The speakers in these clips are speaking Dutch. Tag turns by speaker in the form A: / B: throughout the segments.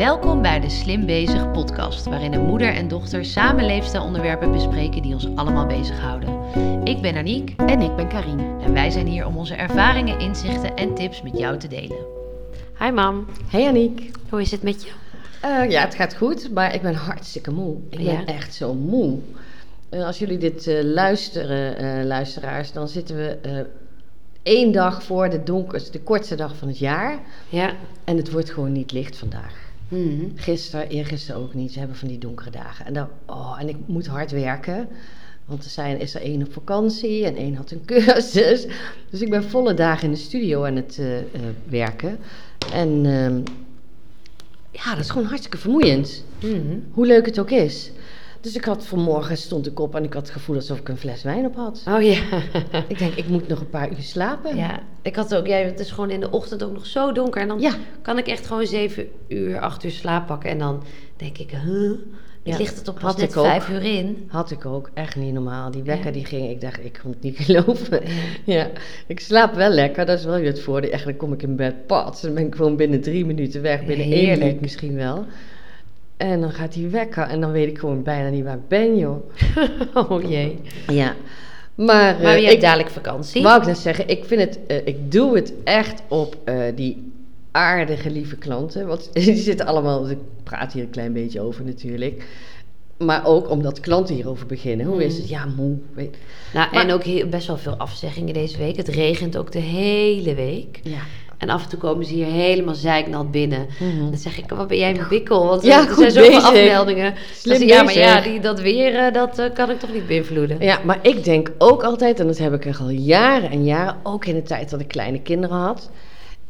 A: Welkom bij de Slim Bezig podcast, waarin een moeder en dochter samen leefstijlonderwerpen bespreken die ons allemaal bezighouden. Ik ben Aniek
B: En ik ben Karine.
A: en wij zijn hier om onze ervaringen, inzichten en tips met jou te delen.
C: Hi mam,
B: Hey Aniek.
C: hoe is het met je?
B: Eh, ja, het gaat goed, maar ik ben hartstikke moe. Ik ben echt zo moe. Eh, als jullie dit eh, luisteren, eh, luisteraars, dan zitten we eh, één dag voor de, donkerste, de kortste dag van het jaar.
C: Ja.
B: En het wordt gewoon niet licht vandaag.
C: Mhm.
B: Gisteren, eergisteren ook niet. Ze hebben van die donkere dagen. En, dan, oh, en ik moet hard werken. Want er zijn, is er één op vakantie en één had een cursus. Dus ik ben volle dagen in de studio aan het eh, eh, werken. En ehm, ja, dat is gewoon hartstikke vermoeiend.
C: Mhm.
B: Hoe leuk het ook is. Dus ik had vanmorgen stond ik op en ik had het gevoel alsof ik een fles wijn op had.
C: Oh ja.
B: Ik denk, ik moet nog een paar uur slapen.
C: ja, ik had ook, ja, het is gewoon in de ochtend ook nog zo donker. En dan
B: Ja.
C: kan ik echt gewoon zeven uur, acht uur slaap pakken. En dan denk ik, huh?
B: Ja,
C: ligt het op pas net vijf uur in.
B: Had ik ook, echt niet normaal. Die wekker
C: Ja.
B: die ging, ik dacht, ik kon het niet geloven. Ja, ik slaap wel lekker, dat is wel weer het voordeel. Eigenlijk kom ik in bed, pat, dan ben ik gewoon binnen drie minuten weg, binnen één
C: Heerlijk.
B: minuut misschien wel. En dan gaat die wekker en dan weet ik gewoon bijna niet waar ik ben, joh.
C: Oh jee.
B: Ja, maar, eh,
C: Maar je hebt
B: ik,
C: dadelijk vakantie.
B: wou ik net zeggen, ik vind het, eh, ik doe het echt op eh, die aardige, lieve klanten. Want die zitten allemaal, ik praat hier een klein beetje over natuurlijk. Maar ook omdat klanten hierover beginnen. Hoe is
C: Mm.
B: het? Ja, moe. Weet,
C: Nou,
B: Maar-
C: en ook heel, best wel veel afzeggingen deze week. Het regent ook de hele week.
B: ja.
C: En af en toe komen ze hier helemaal zeiknat binnen.
B: Mhm.
C: Dan zeg ik, wat ben jij een bikkel? Want
B: Ja,
C: er zijn zoveel afmeldingen.
B: Slim
C: ja, maar ja, die, dat weer, eh, dat eh, kan ik toch niet beïnvloeden?
B: Ja, maar ik denk ook altijd, en dat heb ik echt al jaren en jaren, ook in de tijd dat ik kleine kinderen had.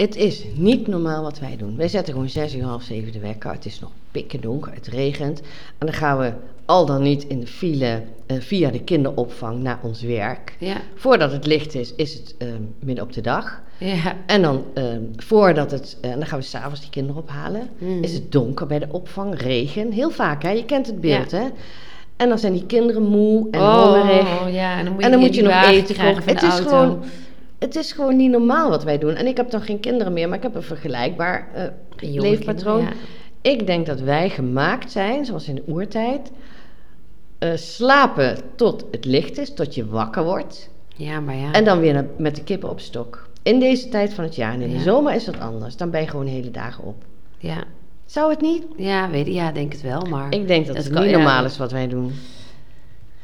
B: Het is niet normaal wat wij doen. Wij zetten gewoon zes uur, half zeven de wekker. Het is nog pikken donker, het regent. En dan gaan we al dan niet in de file eh, via de kinderopvang naar ons werk.
C: Ja,
B: Voordat het licht is, is het eh, midden op de dag.
C: ja.
B: En dan eh, voordat het, en dan gaan we s'avonds die kinderen ophalen.
C: Mhm.
B: Is het donker bij de opvang, regen. Heel vaak, hè? Je kent het beeld, hè? En dan zijn die kinderen moe en hongerig.
C: Oh, ja, en dan moet je,
B: En dan moet je nog eten
C: krijgen
B: kopen. Het
C: de
B: is
C: auto.
B: gewoon, het is gewoon niet normaal wat wij doen. En ik heb dan geen kinderen meer, maar ik heb een vergelijkbaar eh, leefpatroon.
C: kinderen,
B: Ik denk dat wij gemaakt zijn, zoals in de oertijd, eh, slapen tot het licht is, tot je wakker wordt.
C: Ja. maar ja.
B: En dan weer met de kippen op stok. In deze tijd van het jaar. En in de zomer is dat anders. Dan ben je gewoon hele dagen op.
C: ja.
B: Zou het niet?
C: Ja, weet ik, ja, denk het wel, maar...
B: Ik denk dat
C: Het
B: het
C: kan-
B: niet normaal is wat wij doen.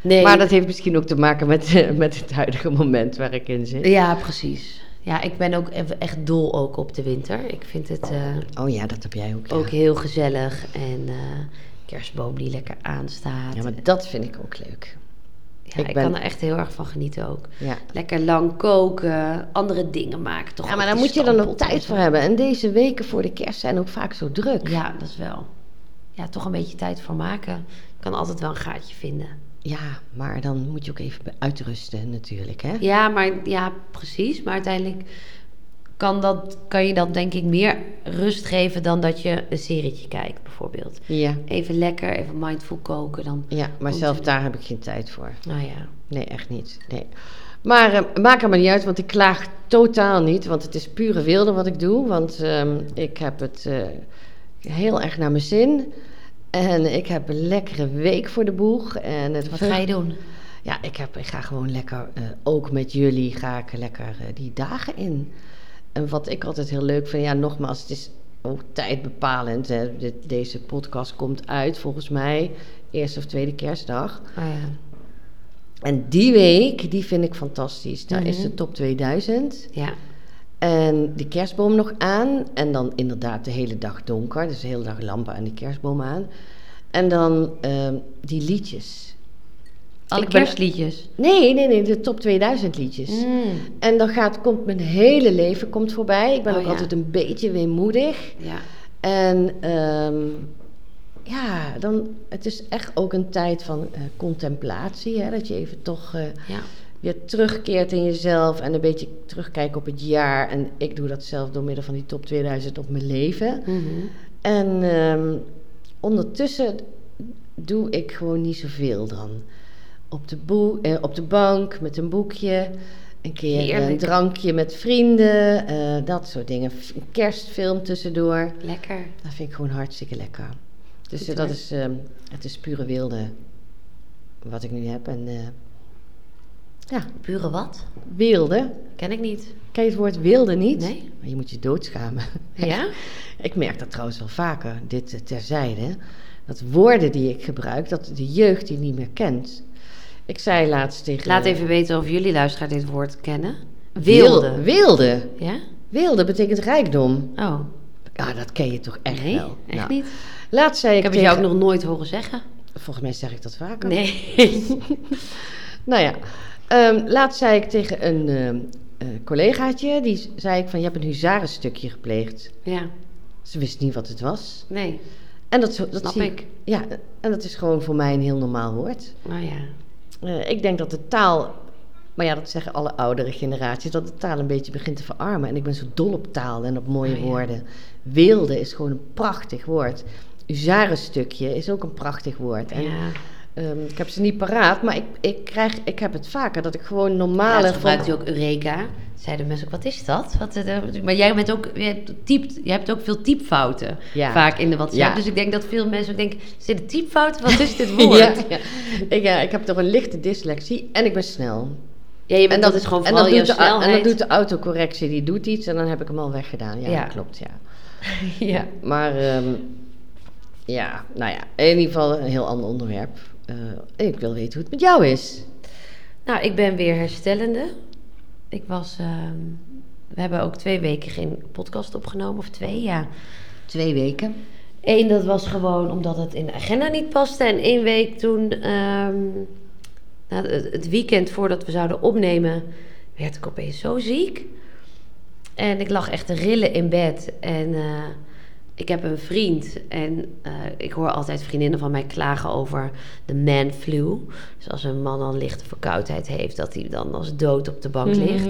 C: Nee.
B: Maar dat heeft misschien ook te maken met, met het huidige moment waar ik in zit.
C: Ja, precies. Ja, ik ben ook even echt dol ook op de winter. Ik vind het eh,
B: Oh ja, dat heb jij ook. ja.
C: ook heel gezellig. En eh, kerstboom die lekker aanstaat.
B: Ja, maar dat vind ik ook leuk.
C: Ja,
B: ik
C: ik,
B: ben-
C: kan er echt heel erg van genieten ook.
B: Ja.
C: Lekker lang koken, andere dingen maken. Toch
B: Ja, maar daar moet je dan ook tijd voor hebben. En deze weken voor de kerst zijn ook vaak zo druk.
C: Ja, dat is wel. Ja, toch een beetje tijd voor maken. Ik kan altijd wel een gaatje vinden.
B: Ja, maar dan moet je ook even uitrusten natuurlijk, hè?
C: Ja, maar ja, precies. Maar uiteindelijk kan, dat, kan je dat denk ik meer rust geven dan dat je een serietje kijkt, bijvoorbeeld.
B: Ja,
C: Even lekker, even mindful koken. Dan,
B: ja maar zelf daar heb ik geen tijd voor.
C: nou ja.
B: Nee, echt niet. Nee. Maar eh, maak er maar niet uit, want ik klaag totaal niet. Want het is pure wilde wat ik doe. Want ehm, ik heb het eh, heel erg naar mijn zin. En ik heb een lekkere week voor de boeg. En het
C: Wat ga je doen?
B: Ja, ik, heb, ik ga gewoon lekker, eh, ook met jullie, ga ik lekker eh, die dagen in. En wat ik altijd heel leuk vind, ja, nogmaals, het is ook tijdbepalend. Hè. Deze podcast komt uit, volgens mij, eerste of tweede kerstdag.
C: Oh ja.
B: En die week, die vind ik fantastisch. Daar is
C: Mhm.
B: de top 2000.
C: Ja.
B: En de kerstboom nog aan. En dan inderdaad de hele dag donker. Dus de hele dag lampen en die kerstboom aan. En dan ehm, die liedjes.
C: Alle
B: Ik ben-
C: kerstliedjes.
B: Nee, nee, nee, de top 2000 liedjes.
C: Mm.
B: En dan gaat, komt mijn hele leven komt voorbij. Ik ben
C: Oh,
B: ook
C: ja.
B: altijd een beetje weemoedig.
C: Ja.
B: En ehm, ja, dan, het is echt ook een tijd van eh, contemplatie. Hè? Dat je even toch eh,
C: Ja.
B: Weer terugkeert in jezelf en een beetje terugkijkt op het jaar. En ik doe dat zelf door middel van die top 2000 op mijn leven.
C: Mhm.
B: En ehm, ondertussen doe ik gewoon niet zoveel dan. Op de, boe- eh, op de bank met een boekje. Een keer een drankje met vrienden, eh, dat soort dingen. Een kerstfilm tussendoor.
C: Lekker.
B: Dat vind ik gewoon hartstikke lekker. Dus
C: Goed,
B: eh, dat
C: hoor.
B: is, ehm, het is pure wilde wat ik nu heb. En eh, ja,
C: Pure wat?
B: wilde.
C: Ken ik niet.
B: Ken je het woord wilde niet?
C: Nee.
B: Maar je moet je doodschamen.
C: Ja?
B: Ik merk dat trouwens wel vaker, dit eh, terzijde. Dat woorden die ik gebruik, dat de jeugd die niet meer kent. Ik zei laatst tegen...
C: Laat even weten of jullie luisteraar dit woord kennen.
B: Wil-
C: Wilde.
B: Wilde.
C: Ja?
B: Wilde betekent rijkdom.
C: Oh,
B: Ja, dat ken je toch echt
C: nee,
B: wel.
C: echt
B: Nou,
C: niet.
B: Laatst zei ik,
C: Ik heb het
B: tegen...
C: jou ook nog nooit horen zeggen.
B: Volgens mij zeg ik dat vaker.
C: Nee.
B: Nou ja, ehm, laatst zei ik tegen een ehm, eh, collegaatje, die zei ik van, je hebt een huzarenstukje gepleegd.
C: ja,
B: Ze wist niet wat het was.
C: nee.
B: En dat, dat
C: Snap
B: zie
C: ik.
B: Ja, en dat is gewoon voor mij een heel normaal woord.
C: Nou ja.
B: Eh, ik denk dat de taal, maar ja, dat zeggen alle oudere generaties, dat de taal een beetje begint te verarmen. En ik ben zo dol op taal en op mooie
C: Oh ja.
B: woorden. Weelde is gewoon een prachtig woord. Uzarenstukje is ook een prachtig woord. En,
C: ja.
B: Ehm, ik heb ze niet paraat, maar ik, ik, krijg, ik heb het vaker dat ik gewoon
C: Ja,
B: normale...
C: het gebruikt u ook Eureka. Zeiden mensen ook, wat is dat? Wat, eh, maar jij bent ook, jij typt, jij hebt ook veel typfouten
B: Ja.
C: vaak in de WhatsApp.
B: Ja.
C: Dus ik denk dat veel mensen ook denken, zitten typfouten? Wat is dit woord?
B: ja, ja. Ik, ja, ik heb toch een lichte dyslexie en ik ben snel.
C: Ja, je bent, dat, is gewoon
B: en
C: je
B: doet de. En dan doet de autocorrectie, die doet iets en dan heb ik hem al weggedaan. Ja,
C: Ja.
B: dat klopt, ja.
C: ja.
B: Maar ehm, ja, nou ja, in ieder geval een heel ander onderwerp. Eh, ik wil weten hoe het met jou is.
C: Nou, ik ben weer herstellende. Ik was... ehm, we hebben ook twee weken geen podcast opgenomen. Of twee, ja.
B: Twee weken.
C: Eén, dat was gewoon omdat het in de agenda niet paste. En één week toen, ehm, nou, het, weekend voordat we zouden opnemen, werd ik opeens zo ziek. En ik lag echt te rillen in bed. En eh, ik heb een vriend. En eh, ik hoor altijd vriendinnen van mij klagen over de man flu. Dus als een man al lichte verkoudheid heeft, dat hij dan als dood op de bank ligt.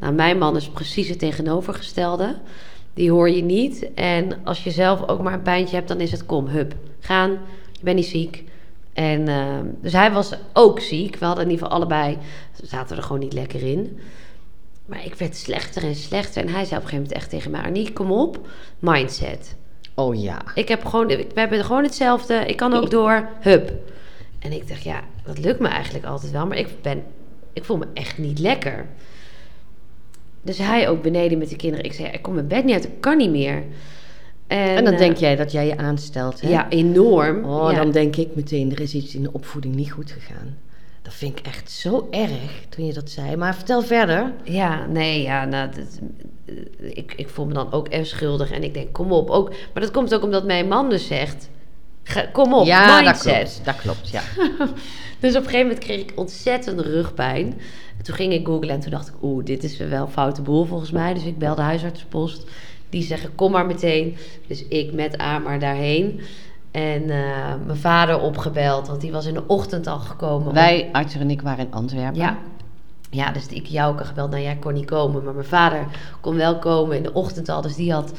C: Nou, mijn man is precies het tegenovergestelde. Die hoor je niet. En als je zelf ook maar een pijntje hebt, dan is het kom, hup, gaan. Je bent niet ziek. En eh, dus hij was ook ziek. We hadden in ieder geval allebei, zaten er gewoon niet lekker in. Maar ik werd slechter en slechter. En hij zei op een gegeven moment echt tegen mij, Arnie, kom op, mindset.
B: Oh ja.
C: Ik heb gewoon, we hebben gewoon hetzelfde. Ik kan ook door, hup. En ik dacht, ja, dat lukt me eigenlijk altijd wel. Maar ik ben, ik voel me echt niet lekker. Dus hij ook beneden met de kinderen. Ik zei, ik kom mijn bed niet uit, ik kan niet meer. En,
B: En dan
C: eh,
B: denk jij dat jij je aanstelt, hè?
C: Ja, enorm.
B: Oh,
C: ja.
B: dan denk ik meteen, er is iets in de opvoeding niet goed gegaan. Dat vind ik echt zo erg toen je dat zei. Maar vertel verder.
C: Ja, nee, ja, nou, dat- eh, ik, ik voel me dan ook erg schuldig. En ik denk, kom op. Ook, maar dat komt ook omdat mijn man dus zegt, ga- kom op,
B: ja,
C: mindset.
B: dat klopt. Dat klopt, ja.
C: Dus op een gegeven moment kreeg ik ontzettend rugpijn. En toen ging ik googlen en toen dacht ik, oeh, dit is wel een foute boel volgens mij. Dus ik belde huisartsenpost. Die zeggen, kom maar meteen. Dus ik met Amar daarheen. En eh, mijn vader opgebeld, want die was in de ochtend al gekomen. om-
B: Wij, Arthur en ik, waren in Antwerpen.
C: Ja. Ja, dus ik jou ook gebeld. Nou, jij kon niet komen, maar mijn vader kon wel komen in de ochtend al. Dus die had,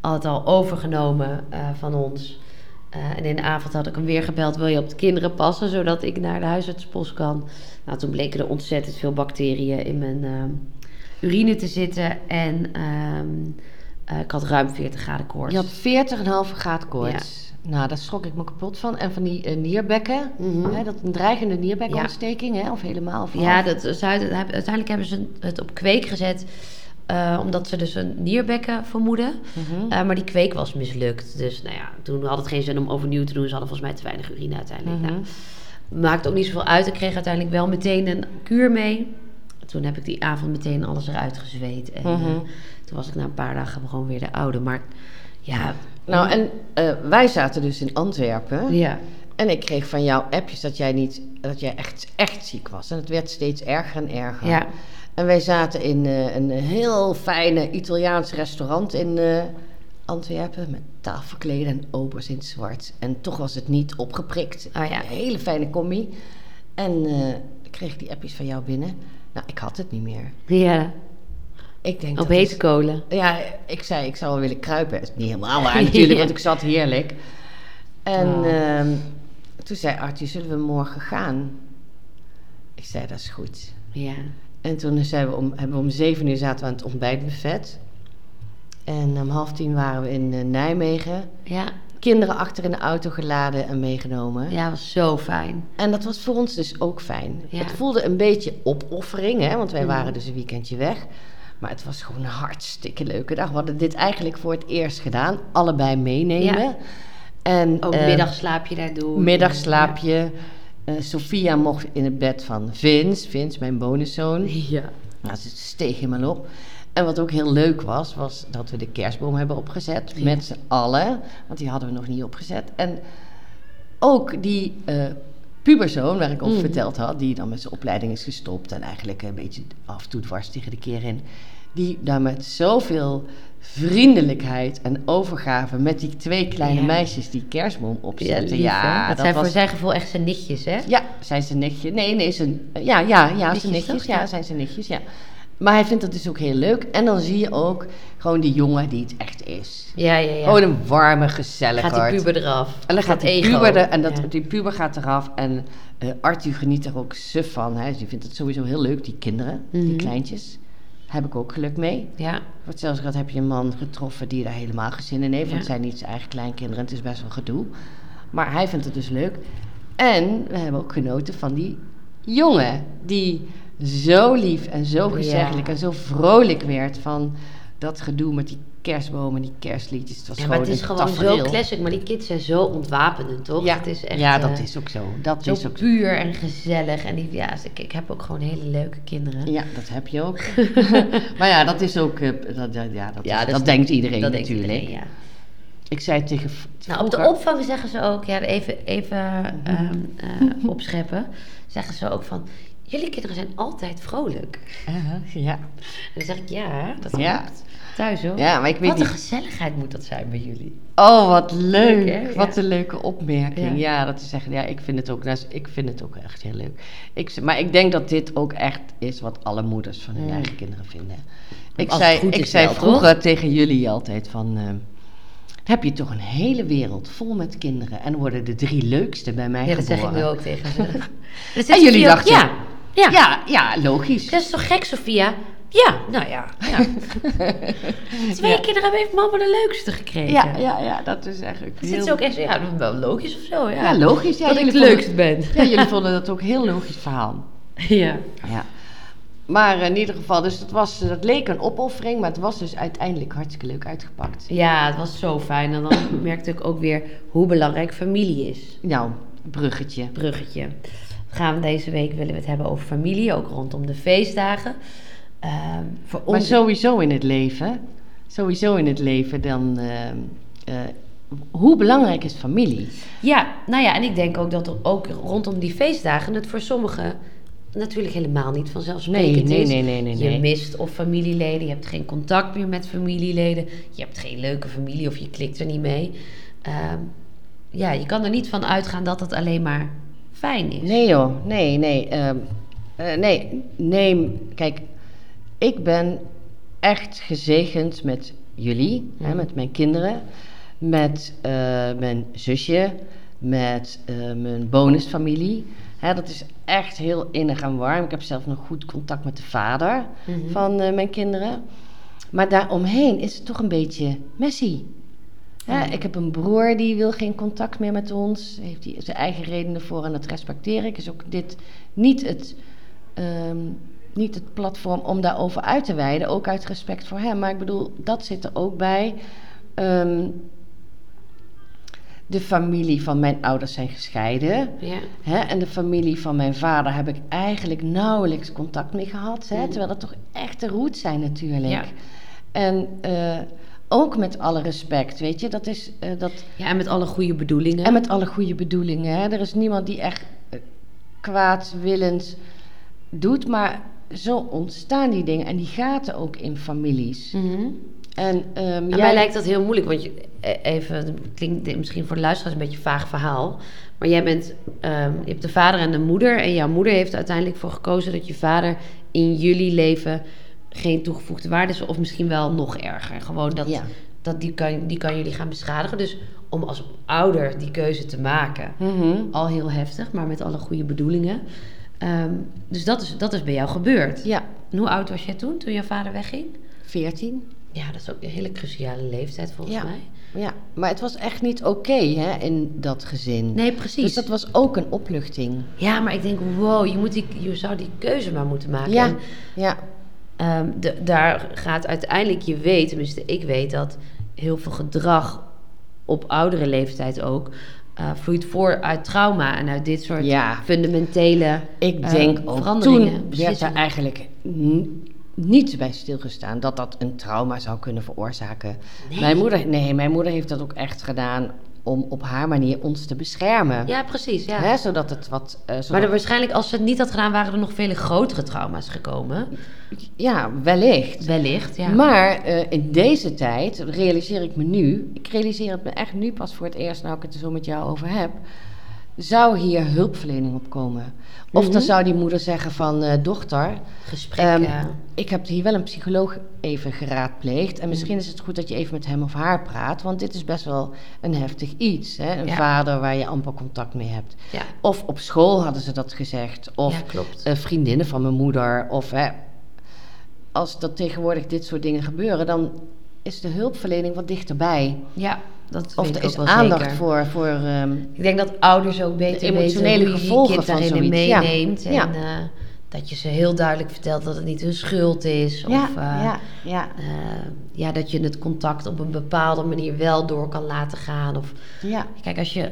C: had het al overgenomen eh, van ons. Eh, en in de avond had ik hem weer gebeld. Wil je op de kinderen passen, zodat ik naar de huisartspost kan? Nou, toen bleken er ontzettend veel bacteriën in mijn urine te zitten. En ehm, eh, ik had ruim 40 graden koorts.
B: Je had 40,5 graden koorts. Nou, daar schrok ik me kapot van. En van die eh, nierbekken,
C: Mhm.
B: hè, dat een dreigende nierbekontsteking, hè, of helemaal. Of
C: Ja, dat, is uit- uiteindelijk hebben ze het op kweek gezet. eh, omdat ze dus een nierbekken vermoeden.
B: Mhm.
C: Eh, maar die kweek was mislukt. Dus nou ja, toen had het geen zin om overnieuw te doen. Ze hadden volgens mij te weinig urine uiteindelijk.
B: Mhm.
C: Nou, maakt ook niet zoveel uit. Ik kreeg uiteindelijk wel meteen een kuur mee. Toen heb ik die avond meteen alles eruit gezweet. En toen was ik na een paar dagen gewoon weer de oude. Maar ja...
B: Nou, en eh, wij zaten dus in Antwerpen.
C: Ja.
B: En ik kreeg van jou appjes dat jij, niet, dat jij echt, echt ziek was. En het werd steeds erger en erger.
C: Ja.
B: En wij zaten in eh, een heel fijne Italiaans restaurant in eh, Antwerpen. Met tafelkleden en obers in het zwart. En toch was het niet opgeprikt.
C: Oh ja.
B: Een hele fijne combi. En ik kreeg die appjes van jou binnen. Nou, ik had het niet meer.
C: Ja,
B: Ik denk
C: op hete kolen.
B: Ja, ik zei, ik zou wel willen kruipen. Dat is niet helemaal waar natuurlijk,
C: Ja.
B: want ik zat heerlijk. En
C: Oh.
B: ehm, toen zei Arthur, zullen we morgen gaan? Ik zei, dat is goed.
C: Ja.
B: En toen zijn we om, hebben we om zeven uur zaten we aan het ontbijtbuffet. En om half tien waren we in eh, Nijmegen.
C: Ja,
B: Kinderen achter in de auto geladen en meegenomen.
C: ja, was zo fijn.
B: En dat was voor ons dus ook fijn.
C: Ja.
B: Het voelde een beetje opoffering, hè, want wij
C: Mhm.
B: waren dus een weekendje weg. Maar het was gewoon een hartstikke leuke dag. We hadden dit eigenlijk voor het eerst gedaan. Allebei meenemen.
C: Ja.
B: En,
C: Ook
B: eh,
C: middagslaapje daar doen.
B: Middagslaapje. Eh, Sophia mocht in het bed van Vince. Vince, mijn bonuszoon.
C: Ja.
B: Nou, ze steeg helemaal op. En wat ook heel leuk was, was dat we de kerstboom hebben opgezet.
C: Ja.
B: Met z'n allen. Want die hadden we nog niet opgezet. En ook die eh puberzoon, waar ik over
C: Mhm.
B: verteld had, die dan met zijn opleiding is gestopt. En eigenlijk een beetje af en toe dwars tegen de keer in. Die daar met zoveel vriendelijkheid en overgave met die twee kleine
C: Ja.
B: meisjes die kerstboom
C: Ja,
B: opzetten.
C: lief, hè? dat, zijn
B: was-
C: voor zijn gevoel echt zijn nichtjes, hè?
B: ja, zijn ze nichtje? Nee, nee, zijn, ja, ja, ja,
C: Nichtjes
B: zijn nichtjes.
C: toch?
B: Ja,
C: Ja.
B: zijn ze nichtjes, ja. Maar hij vindt dat dus ook heel leuk. En dan zie je ook gewoon die jongen die het echt is.
C: Ja, ja, ja.
B: Gewoon een warme, gezellige
C: Gaat die puber eraf.
B: En dan gaat
C: Dat
B: die
C: ego.
B: puber, er, en dat,
C: Ja.
B: die puber gaat eraf. En eh, Arthur geniet er ook suf van. Hè. Dus die vindt het sowieso heel leuk, die kinderen, die
C: Mhm.
B: kleintjes. Heb ik ook geluk mee.
C: Ja,
B: Voor zelfs gehad heb je een man getroffen die daar helemaal geen zin in heeft. Want
C: Ja.
B: het zijn niet zijn eigen kleinkinderen. Het is best wel gedoe. Maar hij vindt het dus leuk. En we hebben ook genoten van die jongen. Die zo lief en zo gezellig
C: Ja.
B: en zo vrolijk werd van dat gedoe met die kerstbomen en die kerstliedjes. Het was
C: ja
B: gewoon
C: maar het is gewoon zo classic. Maar die kids zijn zo ontwapenend, toch?
B: Ja,
C: Het is echt,
B: ja, dat
C: eh,
B: is ook zo. Dat
C: zo
B: is ook zo.
C: puur en gezellig. En die, ja, ik, ik heb ook gewoon hele leuke kinderen.
B: Ja, dat heb je ook. maar ja, dat is ook. eh, dat, ja, dat,
C: Ja,
B: is- dat denkt iedereen
C: dat denkt
B: natuurlijk.
C: iedereen, ja.
B: Ik zei tegen.
C: Nou, op de opvang zeggen ze ook, ja, even, even eh, opscheppen, zeggen ze ook van, jullie kinderen zijn altijd vrolijk.
B: Uh-huh, ja.
C: En dan zeg ik, ja, dat
B: Ja.
C: klopt. Thuis hoor.
B: ja, maar ik weet
C: Wat een gezelligheid moet dat zijn bij jullie.
B: Oh, wat leuk. Wat
C: Ja.
B: een leuke opmerking.
C: Ja.
B: Ja, dat is echt. Ja, ik vind het ook. nou, Ik vind het ook echt heel leuk. Ik, maar ik denk dat dit ook echt is wat alle moeders van hun eigen kinderen vinden. Ik zei, ik zei
C: wel,
B: vroeger tegen jullie altijd van. eh, heb je toch een hele wereld vol met kinderen en worden de drie leukste bij mij
C: Ja, dat zeg
B: geboren?
C: ik nu ook tegen ze.
B: En jullie dachten,
C: Ja, ja.
B: Ja, ja, logisch.
C: Dat is toch gek, Sofia? Ja, nou ja. ja. Twee
B: Ja.
C: kinderen heeft mama de leukste gekregen.
B: Ja, ja, ja, dat is eigenlijk heel...
C: zit ze ook echt ja, wel logisch of zo. Ja,
B: Ja, logisch. Ja,
C: dat ik het leukst ben.
B: Ja, jullie vonden dat ook een heel logisch verhaal.
C: Ja.
B: Ja. Maar in ieder geval, dus dat, was, dat leek een opoffering, maar het was dus uiteindelijk hartstikke leuk uitgepakt.
C: ja, het was zo fijn. En dan merkte ik ook weer hoe belangrijk familie is.
B: Nou, bruggetje.
C: bruggetje. Gaan we deze week willen we het hebben over familie, ook rondom de feestdagen. Ehm, voor
B: Maar
C: ons
B: sowieso in het leven, sowieso in het leven, dan... ehm, eh, hoe belangrijk is familie?
C: Ja, nou ja, en ik denk ook dat er ook rondom die feestdagen het voor sommigen natuurlijk helemaal niet vanzelfsprekend
B: Nee, nee,
C: is.
B: nee, nee, nee,
C: Je mist of familieleden, je hebt geen contact meer met familieleden, je hebt geen leuke familie of je klikt er niet mee. Ehm, ja, je kan er niet van uitgaan dat het alleen maar fijn is.
B: Nee joh, nee, nee. eh, nee, nee. Kijk, ik ben echt gezegend met jullie, hè,
C: Mhm.
B: met mijn kinderen, met eh, mijn zusje, met eh, mijn bonusfamilie. Hè, dat is echt heel innig en warm. Ik heb zelf nog goed contact met de vader
C: Mhm.
B: van mijn kinderen. Maar daaromheen is het toch een beetje messy. Hè,
C: Ja.
B: ik heb een broer die wil geen contact meer met ons. Heeft hij zijn eigen redenen voor en dat respecteer ik. Is ook dit niet het, ehm, niet het platform om daarover uit te wijden. Ook uit respect voor hem. Maar ik bedoel, dat zit er ook bij. Ehm, de familie van mijn ouders zijn gescheiden.
C: Ja.
B: Hè, en de familie van mijn vader heb ik eigenlijk nauwelijks contact mee gehad. Hè,
C: Mhm.
B: terwijl dat toch echt de roots zijn natuurlijk.
C: Ja.
B: En eh, ook met alle respect, weet je. Dat is, eh, dat,
C: ja, en met alle goede bedoelingen.
B: en met alle goede bedoelingen. Hè. Er is niemand die echt eh, kwaadwillend doet. Maar zo ontstaan die dingen. En die gaten ook in families.
C: Mhm.
B: En,
C: En
B: jij-
C: mij lijkt dat heel moeilijk, want je, eh, even, het klinkt misschien voor de luisteraars een beetje een vaag verhaal. Maar jij bent, ehm, je hebt de vader en de moeder. En jouw moeder heeft er uiteindelijk voor gekozen dat je vader in jullie leven geen toegevoegde waarde is. Of misschien wel nog erger. Gewoon dat,
B: Ja.
C: dat die, kan, die kan jullie gaan beschadigen. Dus om als ouder die keuze te maken,
B: Mhm.
C: al heel heftig, maar met alle goede bedoelingen. Ehm, dus dat is, dat is bij jou gebeurd.
B: Ja,
C: En hoe oud was jij toen, toen jouw vader wegging?
B: 14.
C: Ja, dat is ook een hele cruciale leeftijd volgens
B: Ja.
C: mij.
B: Ja, maar het was echt niet oké hè, in dat gezin.
C: Nee, precies.
B: Dus dat was ook een opluchting.
C: Ja, maar ik denk, wow, je, moet die, je zou die keuze maar moeten maken.
B: Ja,
C: En,
B: ja,
C: ehm, de, daar gaat uiteindelijk, je weet, tenminste ik weet dat heel veel gedrag op oudere leeftijd ook eh, vloeit voor uit trauma en uit dit soort
B: Ja.
C: fundamentele
B: ik
C: eh,
B: denk ook
C: veranderingen,
B: toen werd er eigenlijk niet bij stilgestaan dat dat een trauma zou kunnen veroorzaken. Mijn moeder, nee, mijn moeder heeft dat ook echt gedaan om op haar manier ons te beschermen.
C: Ja, precies. Ja.
B: Hè, zodat het wat... eh, zodat-
C: Maar er, waarschijnlijk, als ze het niet had gedaan, waren er nog vele grotere trauma's gekomen.
B: Ja, wellicht.
C: Wellicht, ja.
B: Maar eh, in deze tijd realiseer ik me nu, ik realiseer het me echt nu pas voor het eerst, nou ik het er zo met jou over heb, zou hier hulpverlening op komen. Of dan
C: Mhm.
B: zou die moeder zeggen van, eh, dochter, ehm, ik heb hier wel een psycholoog even geraadpleegd en misschien is het goed dat je even met hem of haar praat, want dit is best wel een heftig iets. Hè? Een
C: Ja.
B: vader waar je amper contact mee hebt.
C: ja.
B: Of op school hadden ze dat gezegd. Of
C: ja,
B: eh, vriendinnen van mijn moeder. Of hè, als dat tegenwoordig dit soort dingen gebeuren, dan is de hulpverlening wat dichterbij.
C: ja, dat
B: Of er is aandacht
C: zeker.
B: voor. voor ehm,
C: Ik denk dat ouders ook beter
B: De emotionele
C: weten hoe je
B: gevolgen
C: kind
B: van ja.
C: meeneemt. En
B: Ja.
C: eh, dat je ze heel duidelijk vertelt dat het niet hun schuld is. Of
B: ja,
C: eh,
B: ja, ja,
C: eh, ja, dat je het contact op een bepaalde manier wel door kan laten gaan. Of,
B: ja,
C: kijk, als je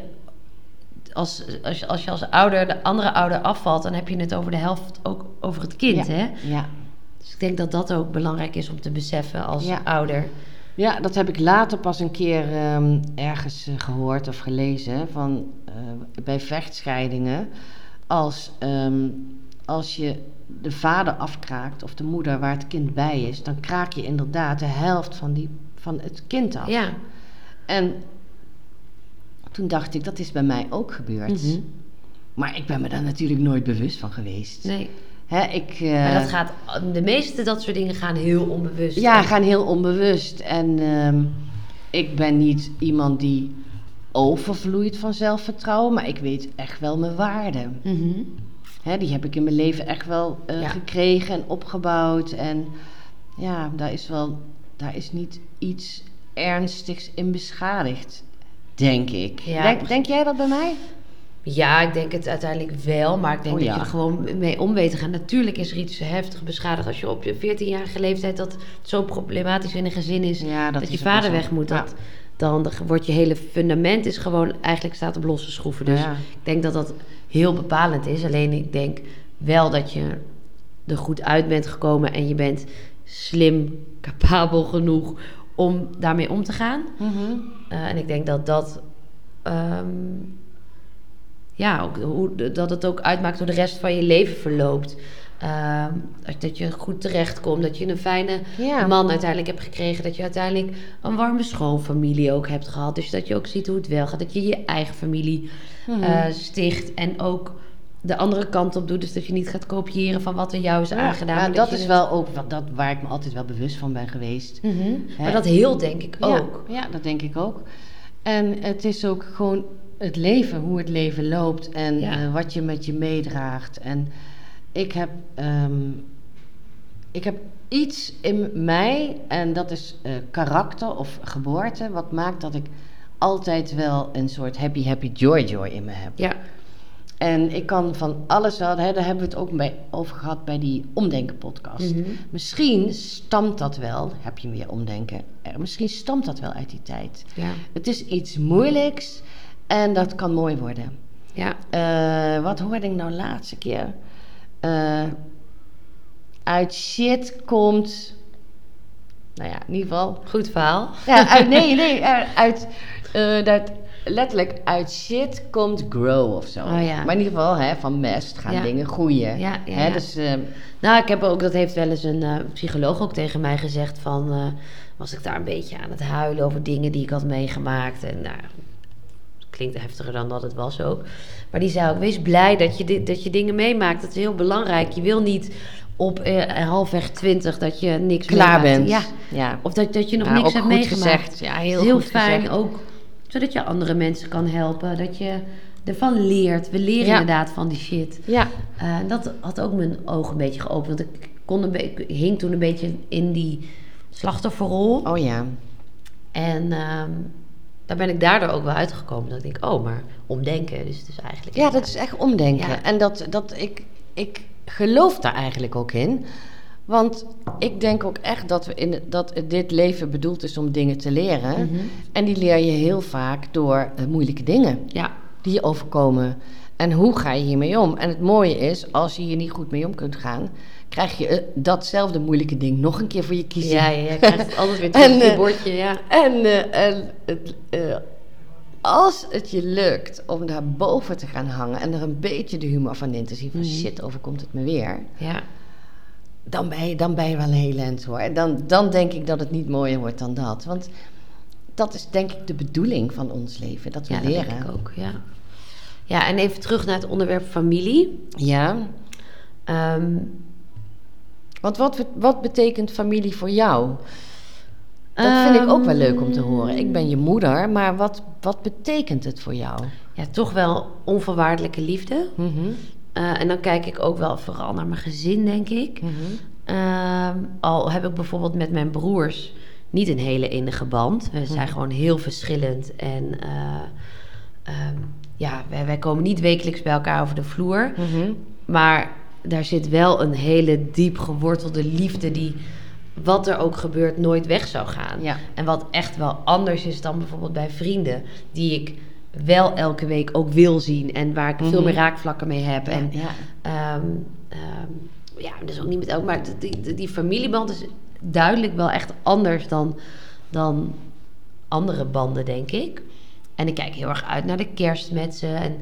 C: als, als, je, als je als ouder de andere ouder afvalt, dan heb je het over de helft ook over het kind.
B: Ja.
C: Hè?
B: ja.
C: Dus ik denk dat dat ook belangrijk is om te beseffen als
B: Ja.
C: ouder.
B: Ja, dat heb ik later pas een keer ehm, ergens eh, gehoord of gelezen. Van, eh, bij vechtscheidingen. Als, ehm, als je de vader afkraakt of de moeder waar het kind bij is, dan kraak je inderdaad de helft van, die, van het kind af.
C: Ja.
B: En toen dacht ik, dat is bij mij ook gebeurd.
C: Mhm.
B: Maar ik ben me daar natuurlijk nooit bewust van geweest.
C: Nee.
B: Hè, ik, eh,
C: Maar dat gaat, de meeste dat soort dingen gaan heel onbewust.
B: Ja, gaan heel onbewust. En ehm, ik ben niet iemand die overvloeit van zelfvertrouwen, maar ik weet echt wel mijn waarde.
C: Mhm.
B: Hè, die heb ik in mijn leven echt wel eh,
C: Ja.
B: gekregen en opgebouwd. En ja, daar is wel, daar is niet iets ernstigs in beschadigd, denk ik.
C: Ja,
B: denk jij dat bij mij?
C: Ja, ik denk het uiteindelijk wel, maar ik denk
B: Oh,
C: dat
B: ja.
C: je er gewoon mee om weet te gaan. Natuurlijk is er iets heftig beschadigd als je op je 14-jarige leeftijd dat zo problematisch in een gezin is
B: Ja,
C: dat,
B: dat
C: je
B: is
C: vader weg moet.
B: Ja.
C: Dat, dan wordt je hele fundament is gewoon eigenlijk staat op losse schroeven. Dus ik denk dat dat heel bepalend is. Alleen ik denk wel dat je er goed uit bent gekomen en je bent slim, capabel genoeg om daarmee om te gaan.
B: Mhm.
C: Eh, en ik denk dat dat. ehm, ja, ook, hoe, dat het ook uitmaakt hoe de rest van je leven verloopt. Ehm, dat- je goed terechtkomt, dat je een fijne
B: Ja.
C: man uiteindelijk hebt gekregen. Dat je uiteindelijk een warme schoonfamilie ook hebt gehad. Dus dat je ook ziet hoe het wel gaat. Dat je je eigen familie
B: Mhm.
C: eh, sticht en ook de andere kant op doet. Dus dat je niet gaat kopiëren van wat er jou is
B: Ja,
C: aangedaan.
B: maar dat is wel ook wat, dat, waar ik me altijd wel bewust van ben geweest. Hè?
C: Maar dat heel denk ik
B: Ja,
C: ook.
B: Ja, dat denk ik ook. En het is ook gewoon het leven, hoe het leven loopt en
C: Ja.
B: eh, wat je met je meedraagt. En ik heb, ehm, ik heb iets in mij, en dat is eh, karakter of geboorte, wat maakt dat ik altijd wel een soort happy, happy, joy, joy in me heb.
C: Ja.
B: En ik kan van alles wel, hè, daar hebben we het ook bij, over gehad bij die Omdenken podcast.
C: Mhm.
B: Misschien stamt dat wel, heb je meer omdenken, misschien stamt dat wel uit die tijd.
C: Ja.
B: Het is iets moeilijks en dat kan mooi worden.
C: Ja.
B: Eh, wat hoorde ik nou laatste keer? Eh, uit shit komt. Nou ja, in ieder geval.
C: Goed verhaal.
B: Ja, uit, nee, nee, uit. eh, dat, letterlijk uit shit komt grow of zo.
C: Oh ja.
B: Maar in ieder geval, hè, van mest gaan
C: Ja.
B: dingen groeien.
C: Ja, ja,
B: Hè. Dus,
C: Nou, ik heb ook, dat heeft wel eens een psycholoog ook tegen mij gezegd van, was ik daar een beetje aan het huilen over dingen die ik had meegemaakt. En nou, klinkt heftiger dan dat het was ook. Maar die zei ook, wees blij dat je, dit, dat je dingen meemaakt. Dat is heel belangrijk. Je wil niet op eh, halfweg twintig dat je niks
B: klaar
C: meemaakt.
B: bent.
C: Ja,
B: ja.
C: of dat, dat je nog
B: Ja,
C: niks hebt meegemaakt.
B: gezegd. Ja, heel
C: heel
B: goed
C: fijn
B: gezegd.
C: ook, zodat je andere mensen kan helpen. Dat je ervan leert. We leren
B: Ja.
C: inderdaad van die shit.
B: Ja,
C: Eh, dat had ook mijn ogen een beetje geopend. Want ik, kon een ik hing toen een beetje in die slachtofferrol.
B: oh ja.
C: En ehm, daar ben ik daardoor ook wel uitgekomen. Dat ik denk, oh, maar omdenken. Dus het is eigenlijk...
B: Ja, dat is echt omdenken.
C: Ja.
B: En dat, dat ik, ik geloof daar eigenlijk ook in. Want ik denk ook echt dat, we in, dat dit leven bedoeld is om dingen te leren.
C: Mhm.
B: En die leer je heel vaak door eh, moeilijke dingen
C: Ja,
B: die je overkomen. En hoe ga je hiermee om? En het mooie is, als je hier niet goed mee om kunt gaan, krijg je eh, datzelfde moeilijke ding nog een keer voor je kiezen.
C: ja, ja, je krijgt het altijd weer terug
B: En,
C: op je
B: eh,
C: bordje, ja.
B: En, eh, en het, als het je lukt om daar boven te gaan hangen en er een beetje de humor van in te zien, van
C: Mhm.
B: shit, overkomt het me weer,
C: Ja,
B: dan ben je, dan ben je wel een heel eind hoor. Dan, dan denk ik dat het niet mooier wordt dan dat. Want dat is denk ik de bedoeling van ons leven, dat we
C: ja dat
B: leren.
C: denk ik ook, ja. Ja, en even terug naar het onderwerp familie.
B: Ja,
C: Ehm,
B: want wat, wat betekent familie voor jou? Dat vind ik ook wel leuk om te horen. Ik ben je moeder, maar wat, wat betekent het voor jou?
C: Ja, toch wel onvoorwaardelijke liefde.
B: Mhm,
C: Eh, en dan kijk ik ook wel vooral naar mijn gezin, denk ik.
B: mhm.
C: Ehm, al heb ik bijvoorbeeld met mijn broers niet een hele innige band. We zijn
B: Mhm.
C: gewoon heel verschillend. En eh, ehm, ja, wij, wij komen niet wekelijks bij elkaar over de vloer. Maar daar zit wel een hele diep gewortelde liefde die, wat er ook gebeurt, nooit weg zou gaan.
B: Ja.
C: En wat echt wel anders is dan bijvoorbeeld bij vrienden, die ik wel elke week ook wil zien en waar ik veel
B: Mhm.
C: meer raakvlakken mee heb. En
B: ja.
C: Ehm, ehm, ja, dus ook niet met elk, maar die, die, die familieband is duidelijk wel echt anders dan, dan andere banden, denk ik. En ik kijk heel erg uit naar de kerst met ze. En,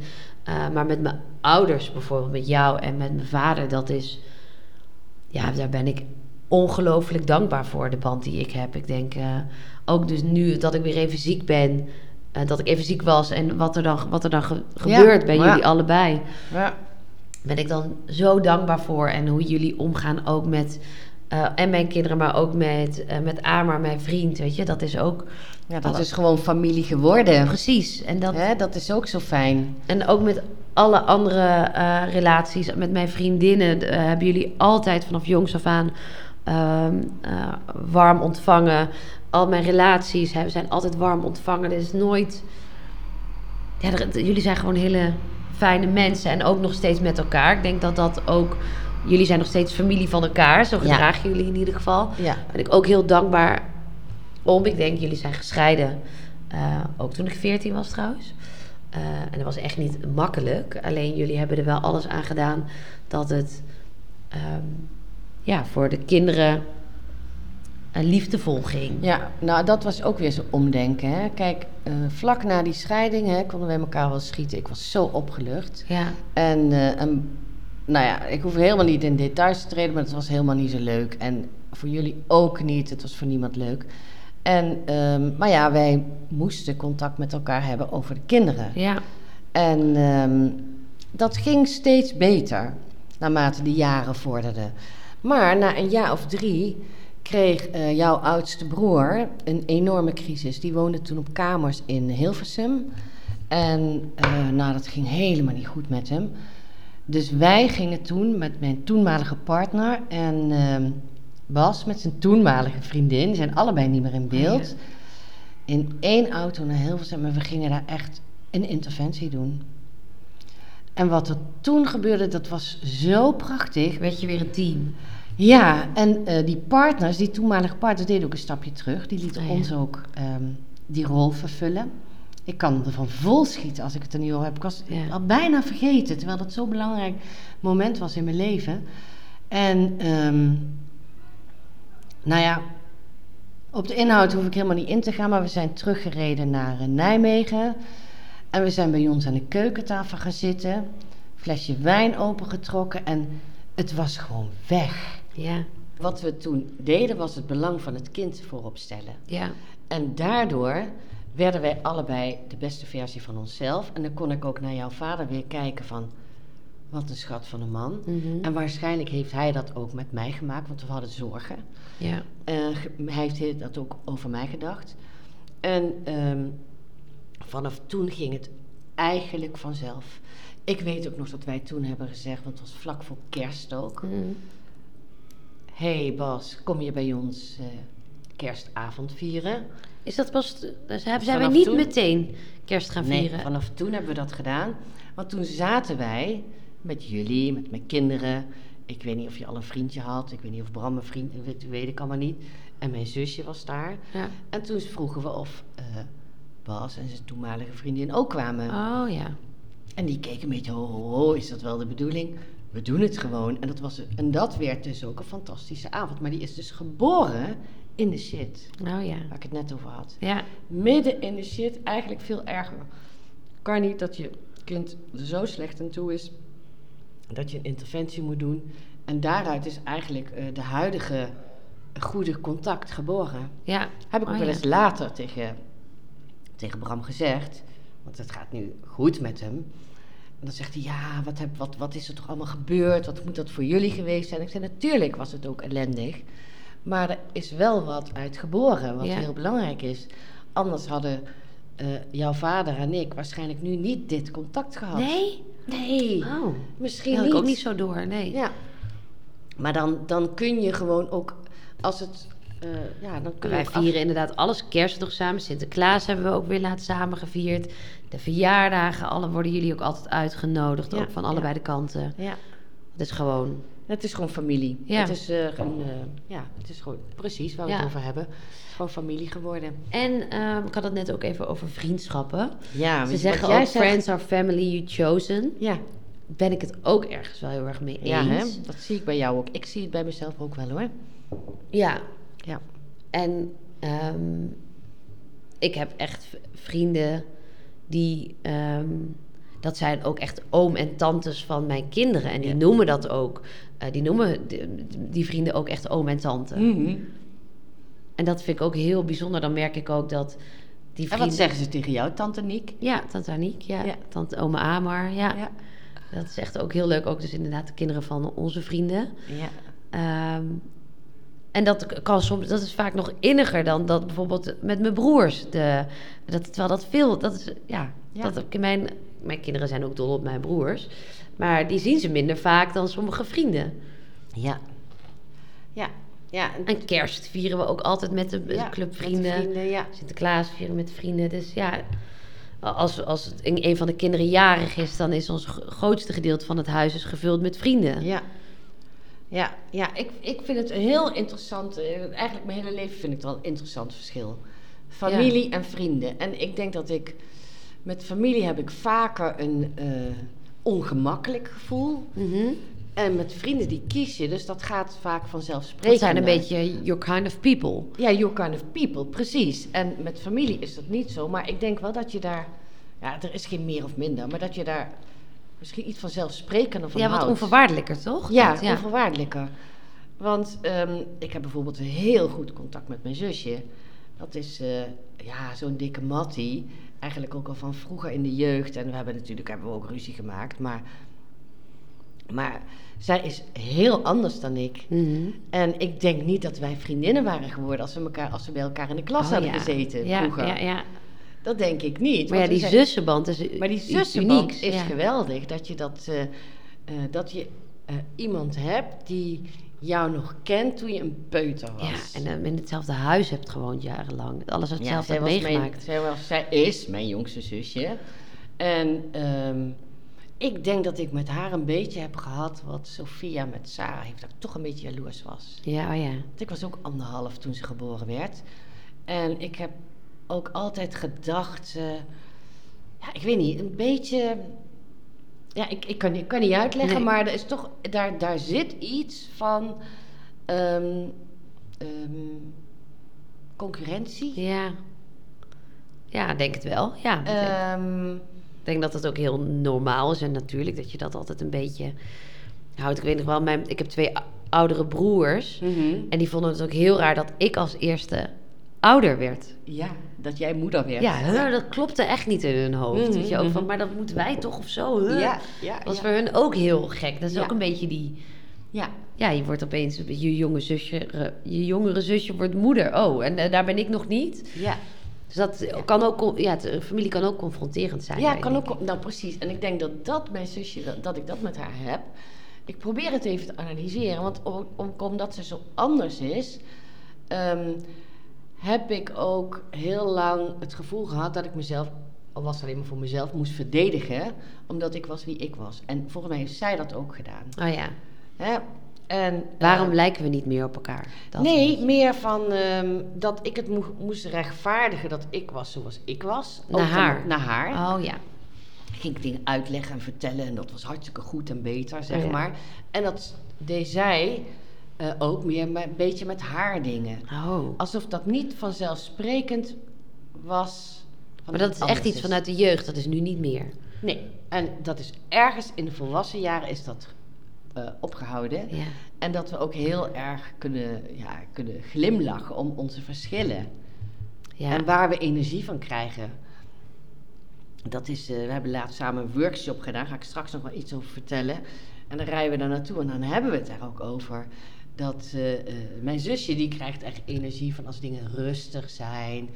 C: eh, maar met mijn ouders bijvoorbeeld, met jou en met mijn vader, dat is... Ja, daar ben ik ongelooflijk dankbaar voor, de band die ik heb. Ik denk eh, ook dus nu dat ik weer even ziek ben... eh, dat ik even ziek was en wat er dan, wat er dan ge-
B: Ja,
C: gebeurt bij
B: ja.
C: jullie allebei
B: ja.
C: ben ik dan zo dankbaar voor. En hoe jullie omgaan ook met... eh, en mijn kinderen, maar ook met, eh met Amar, mijn vriend, weet je. Dat is ook...
B: Ja, dat
C: Alle-
B: is gewoon familie geworden.
C: Precies. En, dat,
B: Hè, dat is ook zo fijn.
C: en ook met alle andere eh, relaties, met mijn vriendinnen... hebben jullie altijd vanaf jongs af aan ehm, eh, warm ontvangen. Al mijn relaties hebben, zijn altijd warm ontvangen. Er is nooit... Ja, er- jullie zijn gewoon hele fijne mensen en ook nog steeds met elkaar. Ik denk dat dat ook... Jullie zijn nog steeds familie van elkaar. Zo gedragen jullie in ieder geval.
B: Ja.
C: Daar ben ik ook heel dankbaar om. Ik denk, jullie zijn gescheiden. Eh, ook toen ik 14 was trouwens. Eh, en dat was echt niet makkelijk. Alleen jullie hebben er wel alles aan gedaan dat het ehm, ja, voor de kinderen eh, liefdevol ging.
B: Ja, nou dat was ook weer zo omdenken. Hè. Kijk, eh, vlak na die scheiding hè, konden wij elkaar wel schieten. Ik was zo opgelucht.
C: Ja,
B: En, eh, en, nou ja, ik hoef helemaal niet in details te treden, maar het was helemaal niet zo leuk. En voor jullie ook niet. Het was voor niemand leuk. En, ehm, maar ja, wij moesten contact met elkaar hebben over de kinderen.
C: ja,
B: En ehm, dat ging steeds beter naarmate de jaren vorderden. Maar na een jaar of drie kreeg eh, jouw oudste broer een enorme crisis. Die woonde toen op kamers in Hilversum. En eh, nou, dat ging helemaal niet goed met hem. Dus wij gingen toen met mijn toenmalige partner en ehm, Bas met zijn toenmalige vriendin, die zijn allebei niet meer in beeld,
C: ja.
B: in één auto naar Hilversum en we gingen daar echt een interventie doen. En wat er toen gebeurde, dat was zo prachtig.
C: werd je weer een team.
B: Ja, en eh, die partners, die toenmalige partners, deden ook een stapje terug. Die lieten
C: Oh ja.
B: ons ook ehm, die rol vervullen. Ik kan ervan vol schieten als ik het er nu al heb. Ik was
C: Ja.
B: al bijna vergeten, terwijl dat zo'n belangrijk moment was in mijn leven. En, ehm, nou ja, op de inhoud hoef ik helemaal niet in te gaan, maar we zijn teruggereden naar eh, Nijmegen. En we zijn bij ons aan de keukentafel gaan zitten, flesje wijn opengetrokken en het was gewoon weg.
C: Ja,
B: Wat we toen deden was het belang van het kind voorop stellen.
C: ja,
B: En daardoor werden wij allebei de beste versie van onszelf. En dan kon ik ook naar jouw vader weer kijken van... Wat een schat van een man.
C: mhm,
B: En waarschijnlijk heeft hij dat ook met mij gemaakt, want we hadden zorgen.
C: ja,
B: Eh, hij heeft dat ook over mij gedacht. En ehm, vanaf toen ging het eigenlijk vanzelf. Ik weet ook nog dat wij toen hebben gezegd, want het was vlak voor kerst ook.
C: Mm.
B: hey Bas, kom je bij ons eh, kerstavond vieren?
C: Is dat pas... Dus zijn
B: Vanaf
C: niet
B: toen?
C: meteen kerst gaan
B: Nee,
C: vieren?
B: vanaf toen hebben we dat gedaan. Want toen zaten wij met jullie, met mijn kinderen. Ik weet niet of je al een vriendje had. Ik weet niet of Bram een vriend... weet, weet ik allemaal niet. En mijn zusje was daar.
C: Ja.
B: En toen vroegen we of eh, Bas en zijn toenmalige vriendin ook kwamen.
C: Oh ja.
B: En die keken een beetje, ho, ho, ho, is dat wel de bedoeling? We doen het gewoon. En dat, was, en dat werd dus ook een fantastische avond. Maar die is dus geboren in de shit.
C: Oh ja.
B: Waar ik het net over had.
C: Ja.
B: Midden in de shit, eigenlijk veel erger. Kan niet dat je kind er zo slecht aan toe is dat je een interventie moet doen. En daaruit is eigenlijk eh, de huidige goede contact geboren.
C: Ja.
B: Heb ik ook
C: Oh
B: wel
C: ja.
B: eens later tegen, tegen Bram gezegd. Want het gaat nu goed met hem. En dan zegt hij, ja, wat, heb, wat, wat is er toch allemaal gebeurd? Wat moet dat voor jullie geweest zijn? Ik zei, natuurlijk was het ook ellendig. Maar er is wel wat uit geboren, wat
C: Ja.
B: heel belangrijk is. Anders hadden eh, jouw vader en ik waarschijnlijk nu niet dit contact gehad.
C: Nee?
B: Nee,
C: Oh.
B: misschien
C: Dat had
B: niet.
C: ik ook niet zo door, nee.
B: Ja. Maar dan, dan kun je gewoon ook, als het... eh, ja, dan kun
C: Wij
B: af-
C: vieren inderdaad alles kerst nog samen. Sinterklaas hebben we ook weer laat samen gevierd. De verjaardagen, alle worden jullie ook altijd uitgenodigd.
B: Ja,
C: ook van allebei
B: ja.
C: de kanten.
B: Ja.
C: Het is gewoon...
B: Het is gewoon familie.
C: Ja.
B: Het is, eh, een, eh, ja, het is gewoon precies waar we
C: Ja.
B: het over hebben. Gewoon familie geworden.
C: En ehm, ik had het net ook even over vriendschappen.
B: Ja,
C: Ze zeggen ook, friends are family you chosen.
B: Ja,
C: Ben ik het ook ergens wel heel erg mee eens.
B: ja hè? dat zie ik bij jou ook. Ik zie het bij mezelf ook wel hoor.
C: Ja.
B: Ja.
C: En ehm, ik heb echt vrienden die... ehm, dat zijn ook echt oom en tantes van mijn kinderen. En die
B: Ja.
C: noemen dat ook. eh, die noemen die, die vrienden ook echt oom en tante.
B: Mhm.
C: En dat vind ik ook heel bijzonder. Dan merk ik ook dat die
B: En
C: vrienden...
B: wat zeggen ze tegen jou, tante Niek?
C: Ja, tante Aniek, ja.
B: Ja.
C: Tante oma Amar, ja.
B: Ja.
C: Dat is echt ook heel leuk. Ook dus inderdaad de kinderen van onze vrienden.
B: Ja.
C: Ehm, en dat kan soms, dat is vaak nog inniger dan dat bijvoorbeeld met mijn broers. De, dat, terwijl dat veel, dat is, ja,
B: Ja.
C: dat ook in mijn, mijn kinderen zijn ook dol op mijn broers. Maar die zien ze minder vaak dan sommige vrienden.
B: Ja. Ja. Ja.
C: En kerst vieren we ook altijd met de, clubvrienden.
B: met de vrienden, ja.
C: Sinterklaas vieren met vrienden. Dus ja, als, als een een van de kinderen jarig is, dan is ons gro- grootste gedeelte van het huis is gevuld met vrienden.
B: Ja. Ja, ja ik, ik vind het een heel interessant... eh, Eigenlijk mijn hele leven vind ik het wel een interessant verschil. Familie en vrienden. En ik denk dat ik... Met familie heb ik vaker een eh, ongemakkelijk gevoel.
C: Mhm.
B: En met vrienden die kies je. Dus dat gaat vaak vanzelfsprekend.
C: Dat zijn een beetje your kind of people.
B: Ja, your kind of people, precies. En met familie is dat niet zo. Maar ik denk wel dat je daar... Ja, er is geen meer of minder. Maar dat je daar misschien iets vanzelfsprekender van
C: ja, wat
B: houdt.
C: onvoorwaardelijker, toch?
B: Ja,
C: ja.
B: onvoorwaardelijker. Want ehm, ik heb bijvoorbeeld een heel goed contact met mijn zusje. Dat is eh, ja, zo'n dikke mattie. Eigenlijk ook al van vroeger in de jeugd. En we hebben natuurlijk hebben we ook ruzie gemaakt. Maar, maar zij is heel anders dan ik.
C: Mhm.
B: En ik denk niet dat wij vriendinnen waren geworden als we, elkaar, als we bij elkaar in de klas
C: Oh,
B: hadden
C: ja.
B: gezeten
C: ja,
B: vroeger.
C: Ja, ja.
B: Dat denk ik niet.
C: Maar ja, die
B: zijn-
C: zussenband is
B: maar die zussenband
C: unieks,
B: is geweldig. Dat je, dat, eh, eh, dat je eh, iemand hebt die jou nog kent toen je een peuter was.
C: Ja, en eh, in hetzelfde huis hebt gewoond jarenlang. Alles
B: Ja,
C: hetzelfde
B: zij,
C: hebt
B: was mijn,
C: meegemaakt.
B: zij, was, zij is mijn jongste zusje. En ehm, ik denk dat ik met haar een beetje heb gehad wat Sophia met Sarah heeft. Dat ik toch een beetje jaloers was.
C: Ja, oh ja.
B: Want ik was ook anderhalf toen ze geboren werd. En ik heb ook altijd gedacht, eh, ja, ik weet niet, een beetje. Ja, ik, ik, kan, ik kan niet uitleggen,
C: Nee.
B: maar er is toch, daar, daar zit iets van ehm, ehm, concurrentie.
C: Ja. Ja, denk het wel. Ja, ik denk-
B: Ehm,
C: ik denk dat het ook heel normaal is en natuurlijk dat je dat altijd een beetje houdt. Ik weet nog wel, mijn, ik heb twee oudere broers
B: mhm.
C: en die vonden het ook heel raar dat ik als eerste ouder werd.
B: Ja, dat jij moeder werd.
C: Ja, huh, dat klopte echt niet in hun hoofd.
B: Mhm,
C: Weet je, ook van,
B: mhm.
C: maar dat moeten wij toch of zo? huh?
B: ja, ja,
C: Dat was
B: ja.
C: voor hun ook heel gek. Dat is ook een beetje die...
B: ja.
C: Ja, je wordt opeens... Je jonge zusje, je jongere zusje wordt moeder. Oh, en eh, daar ben ik nog niet.
B: ja.
C: Dus dat kan ook, ja, een familie kan ook confronterend zijn.
B: Ja, kan ook. Nou, precies. En ik denk dat dat mijn zusje, dat, dat ik dat met haar heb. Ik probeer het even te analyseren, want om, om- omdat ze zo anders is, ehm, heb ik ook heel lang het gevoel gehad dat ik mezelf, al was het alleen maar voor mezelf, moest verdedigen, omdat ik was wie ik was. En volgens mij heeft zij dat ook gedaan.
C: Oh ja.
B: Hè? En,
C: Waarom
B: eh,
C: lijken we niet meer op elkaar? Dat
B: nee,
C: is-
B: meer van ehm, dat ik het moe- moest rechtvaardigen dat ik was zoals ik was.
C: Naar haar.
B: Naar haar.
C: Oh ja.
B: ging ik dingen uitleggen en vertellen. En dat was hartstikke goed en beter, zeg
C: Oh ja.
B: maar. En dat deed zij eh, ook meer een beetje met haar dingen.
C: Oh.
B: Alsof dat niet vanzelfsprekend was. van
C: Maar dat is echt iets vanuit de jeugd. Dat is nu niet meer.
B: Nee, en dat is ergens in de volwassen jaren is dat eh, opgehouden.
C: Ja.
B: En dat we ook heel erg kunnen, ja, kunnen glimlachen om onze verschillen.
C: Ja.
B: En waar we energie van krijgen. Dat is, eh, we hebben laatst samen een workshop gedaan. Daar ga ik straks nog wel iets over vertellen. En dan rijden we daar naartoe en dan hebben we het daar ook over. Dat eh, eh, mijn zusje die krijgt echt energie van als dingen rustig zijn.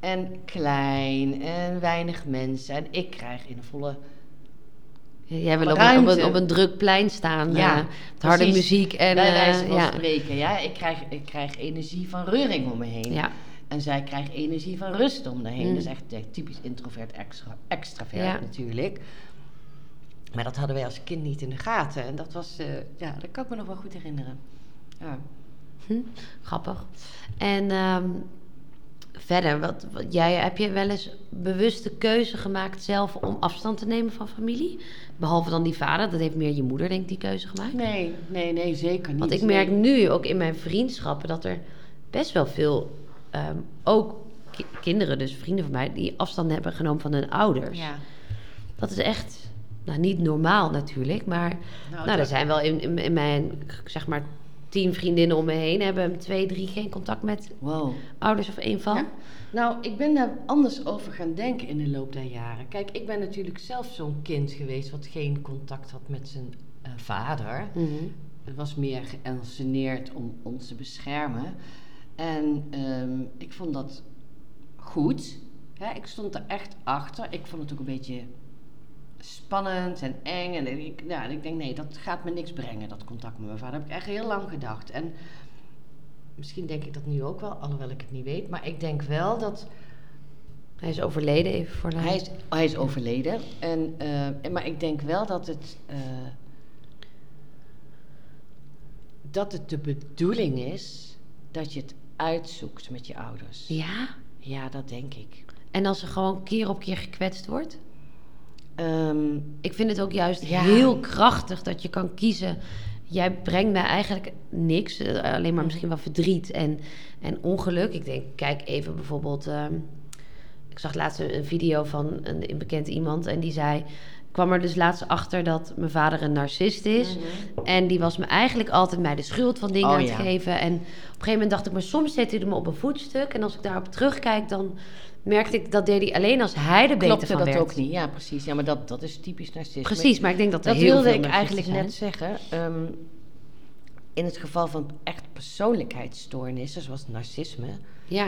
B: En klein en weinig mensen. En ik krijg in een volle...
C: Jij wil op een, op, een, op een druk plein staan.
B: Ja,
C: met harde muziek. En,
B: bij wijze van
C: ja.
B: spreken. Ja? Ik, krijg, ik krijg energie van reuring om me heen.
C: Ja.
B: En zij krijgt energie van rust om me heen.
C: Mm.
B: Dat is echt typisch introvert, extra, extravert
C: Ja.
B: natuurlijk. Maar dat hadden wij als kind niet in de gaten. En dat was, ja, dat kan ik me nog wel goed herinneren. Ja.
C: Hm, grappig. En ehm, verder, wat, wat, jij, heb je wel eens bewuste keuze gemaakt zelf om afstand te nemen van familie? Behalve dan die vader, dat heeft meer je moeder denk ik die keuze gemaakt.
B: Nee, nee, nee, zeker niet.
C: Want ik merk nu ook in mijn vriendschappen dat er best wel veel, ehm, ook ki- kinderen, dus vrienden van mij, die afstand hebben genomen van hun ouders.
B: Ja.
C: Dat is echt, nou niet normaal natuurlijk, maar nou, er
B: dat-
C: zijn wel in, in, in mijn, zeg maar, tien vriendinnen om me heen hebben twee, drie geen contact met
B: Wow.
C: ouders of één van.
B: Ja. Nou, ik ben daar anders over gaan denken in de loop der jaren. Kijk, ik ben natuurlijk zelf zo'n kind geweest wat geen contact had met zijn eh, vader.
C: Mhm.
B: Het was meer geënceneerd om ons te beschermen. En ehm, ik vond dat goed. Hè, ik stond er echt achter. Ik vond het ook een beetje spannend en eng. En ik, ja, en ik denk, nee, dat gaat me niks brengen, dat contact met mijn vader. Dat heb ik echt heel lang gedacht. En misschien denk ik dat nu ook wel, alhoewel ik het niet weet. Maar ik denk wel dat...
C: Hij is overleden even voor de
B: Hij is, hij is overleden. En, eh, maar ik denk wel dat het. eh, dat het de bedoeling is dat je het uitzoekt met je ouders.
C: Ja?
B: Ja, dat denk ik.
C: En als er gewoon keer op keer gekwetst wordt?
B: Ehm,
C: Ik vind het ook juist
B: Ja.
C: heel krachtig dat je kan kiezen. Jij brengt mij eigenlijk niks, eh, alleen maar misschien wel verdriet en, en ongeluk. Ik denk, kijk even bijvoorbeeld. ehm, ik zag laatst een video van een, een bekend iemand en die zei. Ik kwam er dus laatst achter dat mijn vader een narcist is. En die was me eigenlijk altijd mij de schuld van dingen
B: Oh,
C: aan het
B: ja.
C: geven. En op een gegeven moment dacht ik, maar soms zet hij me op een voetstuk. En als ik daarop terugkijk, dan merkte ik dat deed hij alleen als hij er beter
B: klopte
C: van
B: dat
C: werd.
B: ook niet? Ja, precies. Ja, maar dat, dat is typisch narcisme.
C: Precies, maar ik denk dat er
B: Dat
C: heel
B: wilde ik eigenlijk
C: zijn.
B: net zeggen. Ehm, in het geval van echt persoonlijkheidsstoornissen, zoals narcisme,
C: Ja,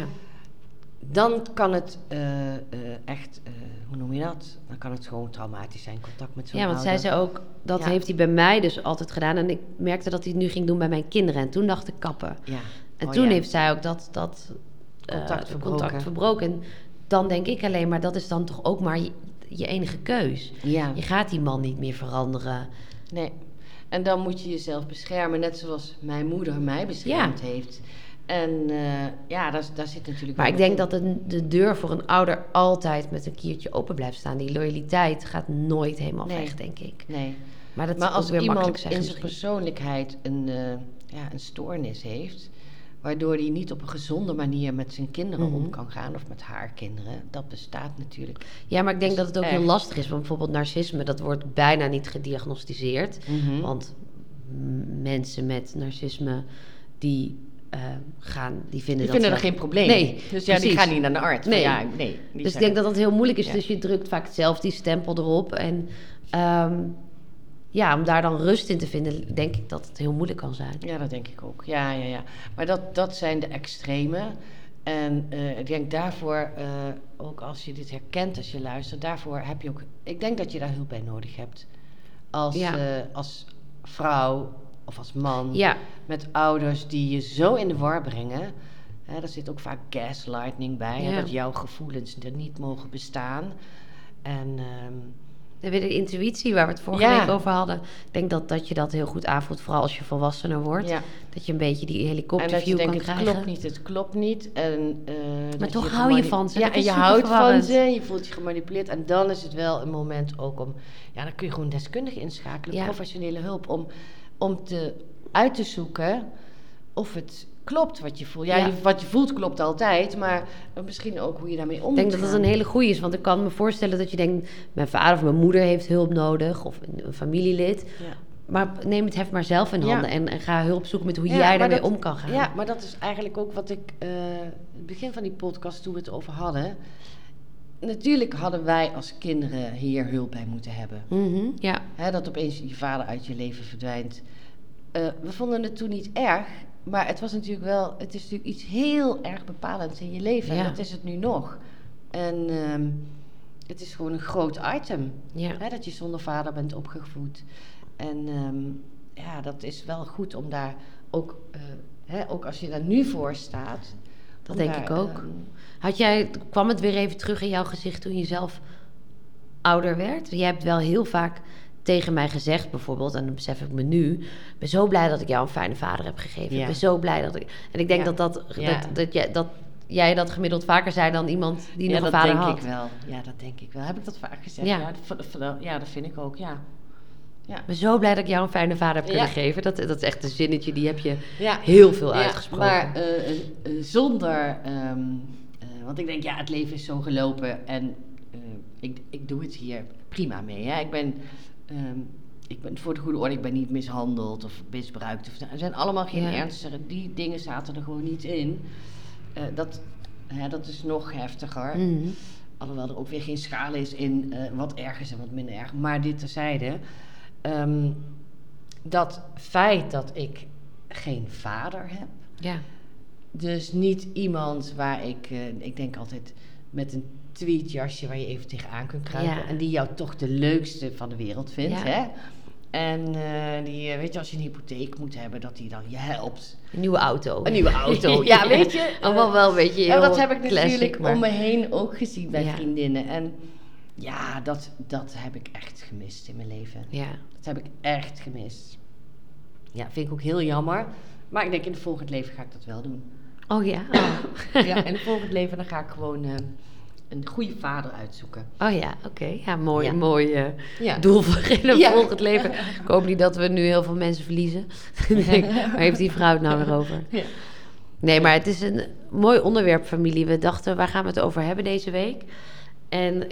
B: dan kan het eh, eh, echt, eh, hoe noem je dat? Dan kan het gewoon traumatisch zijn, contact met zo'n
C: ja want zij zei ook, dat
B: Ja.
C: heeft hij bij mij dus altijd gedaan. En ik merkte dat hij het nu ging doen bij mijn kinderen. En toen dacht ik kappen.
B: Ja.
C: En
B: Oh,
C: toen
B: ja.
C: heeft zij ook dat, dat
B: Contact verbroken.
C: contact verbroken. En dan denk ik alleen maar, dat is dan toch ook maar je, je enige keus.
B: Ja,
C: Je gaat die man niet meer veranderen.
B: nee. En dan moet je jezelf beschermen, net zoals mijn moeder mij beschermd heeft. En eh, ja, daar, daar zit natuurlijk...
C: Maar ik denk dat de, de deur voor een ouder altijd met een kiertje open blijft staan. Die loyaliteit gaat nooit helemaal
B: Nee.
C: weg, denk ik.
B: Nee.
C: Maar dat
B: Maar als
C: ook weer
B: iemand in zijn persoonlijkheid een, eh, ja, een stoornis heeft... waardoor hij niet op een gezonde manier met zijn kinderen
C: Mhm.
B: om kan gaan... of met haar kinderen, dat bestaat natuurlijk.
C: Ja, maar ik denk
B: is
C: dat het ook heel lastig is. Want bijvoorbeeld narcisme, dat wordt bijna niet gediagnosticeerd.
B: Mhm.
C: Want mensen met narcisme, die eh, gaan, die vinden
B: Die
C: dat
B: vinden er geen probleem.
C: Nee,
B: dus ja, die gaan niet naar de arts.
C: Nee.
B: Ja, nee.
C: Dus ik denk dat dat heel moeilijk is.
B: Ja.
C: Dus je drukt vaak zelf die stempel erop. En ehm, ja, om daar dan rust in te vinden, denk ik dat het heel moeilijk kan zijn.
B: Ja, dat denk ik ook. Ja, ja, ja. Maar dat, dat zijn de extreme. En eh, ik denk daarvoor, eh, ook als je dit herkent, als je luistert, daarvoor heb je ook, ik denk dat je daar hulp bij nodig hebt. Als,
C: Ja.
B: eh, als vrouw of als man
C: Ja,
B: met ouders die je zo in de war brengen. Hè, er zit ook vaak gaslighting bij, hè, dat jouw gevoelens er niet mogen bestaan. En ehm,
C: dan weer de intuïtie waar we het vorige
B: Ja.
C: week over hadden. Ik denk dat, dat je dat heel goed aanvoelt, vooral als je volwassener wordt.
B: ja.
C: Dat je een beetje die helikopterview kan
B: denkt, het
C: krijgen.
B: klopt niet, het klopt niet. En, eh, dat
C: toch
B: je
C: hou je van ze,
B: Ja, en je houdt van ze, je voelt je gemanipuleerd. En dan is het wel een moment ook om... Ja, dan kun je gewoon deskundigen inschakelen,
C: Ja.
B: professionele hulp... om, om te, uit te zoeken of het klopt wat je voelt. Ja,
C: Ja.
B: je- wat je voelt klopt altijd, maar misschien ook hoe je daarmee om
C: Ik denk dat dat een hele goede is, want ik kan me voorstellen dat je denkt... mijn vader of mijn moeder heeft hulp nodig, of een, familielid.
B: Ja.
C: Maar neem het heft maar zelf in handen en, en ga hulp zoeken met hoe jij daarmee
B: dat-
C: om kan gaan.
B: Ja, maar dat is eigenlijk ook wat ik... eh, het begin van die podcast, toen we het over hadden... Natuurlijk hadden wij als kinderen hier hulp bij moeten hebben.
C: Mhm, ja.
B: Hè, dat opeens je vader uit je leven verdwijnt. Eh, we vonden het toen niet erg, maar het was natuurlijk wel, het is natuurlijk iets heel erg bepalends in je leven.
C: Ja.
B: En dat is het nu nog. En ehm, het is gewoon een groot item.
C: ja.
B: Hè, dat je zonder vader bent opgevoed. En ehm, ja, dat is wel goed om daar ook, eh, hè, ook als je daar nu voor staat.
C: Dat denk
B: daar,
C: ik ook.
B: ehm,
C: Had jij, kwam het weer even terug in jouw gezicht toen je zelf ouder werd? Jij hebt wel heel vaak tegen mij gezegd bijvoorbeeld, en dan besef ik me nu... ik ben zo blij dat ik jou een fijne vader heb gegeven.
B: Ja.
C: Ik ben zo blij dat ik... En ik denk
B: Ja.
C: dat, dat,
B: Ja.
C: dat, dat, jij, dat jij dat gemiddeld vaker zei dan iemand die
B: ja,
C: nog een
B: dat
C: vader
B: denk
C: had.
B: ik wel. Ja, dat denk ik wel. Heb ik dat vaak gezegd?
C: Ja.
B: Ja, dat, dat- ja, dat vind ik ook, ja. Ja.
C: Ik ben zo blij dat ik jou een fijne vader heb kunnen
B: Ja.
C: geven. Dat, dat is echt een zinnetje, die heb je
B: Ja.
C: heel veel
B: Ja,
C: uitgesproken.
B: Maar eh, eh, eh, zonder, ehm, eh, want ik denk, ja, het leven is zo gelopen en ik, ik doe het hier prima mee. Hè. Ik ben, ehm, ik ben voor de goede orde, ik ben niet mishandeld of misbruikt. Of, er zijn allemaal geen
C: Ja.
B: ernstige, die dingen zaten er gewoon niet in. Eh, dat, hè, dat is nog heftiger.
C: Mhm.
B: Alhoewel er ook weer geen schaal is in eh, wat erg is en wat minder erg. Maar dit terzijde. ehm dat feit dat ik geen vader heb.
C: Ja.
B: Dus niet iemand waar ik, eh, ik denk altijd met een tweetjasje waar je even tegenaan kunt kruipen.
C: Ja.
B: En die jou toch de leukste van de wereld vindt.
C: Ja.
B: Hè? En eh, die, eh, weet je, als je een hypotheek moet hebben, dat die dan je helpt.
C: Een nieuwe auto.
B: Een nieuwe auto. Ja, weet je.
C: Allemaal wel een beetje
B: Ja,
C: heel
B: dat heb ik
C: classic,
B: natuurlijk
C: maar-
B: om me heen ook gezien bij vriendinnen. En ja, dat, dat heb ik echt gemist in mijn leven.
C: Ja.
B: Dat heb ik echt gemist. Ja, vind ik ook heel jammer. Maar ik denk, in het volgend leven ga ik dat wel doen.
C: Oh ja? Oh.
B: Ja, in het volgend leven dan ga ik gewoon eh, een goede vader uitzoeken.
C: Oh ja, oké. Ja, mooi,
B: Ja.
C: mooi eh,
B: Ja.
C: doel voor in
B: Ja.
C: volgend leven. Ik hoop niet dat we nu heel veel mensen verliezen. Denk, Waar heeft die vrouw het nou weer over? Nee, maar het is een mooi onderwerp, familie. We dachten, waar gaan we het over hebben deze week? En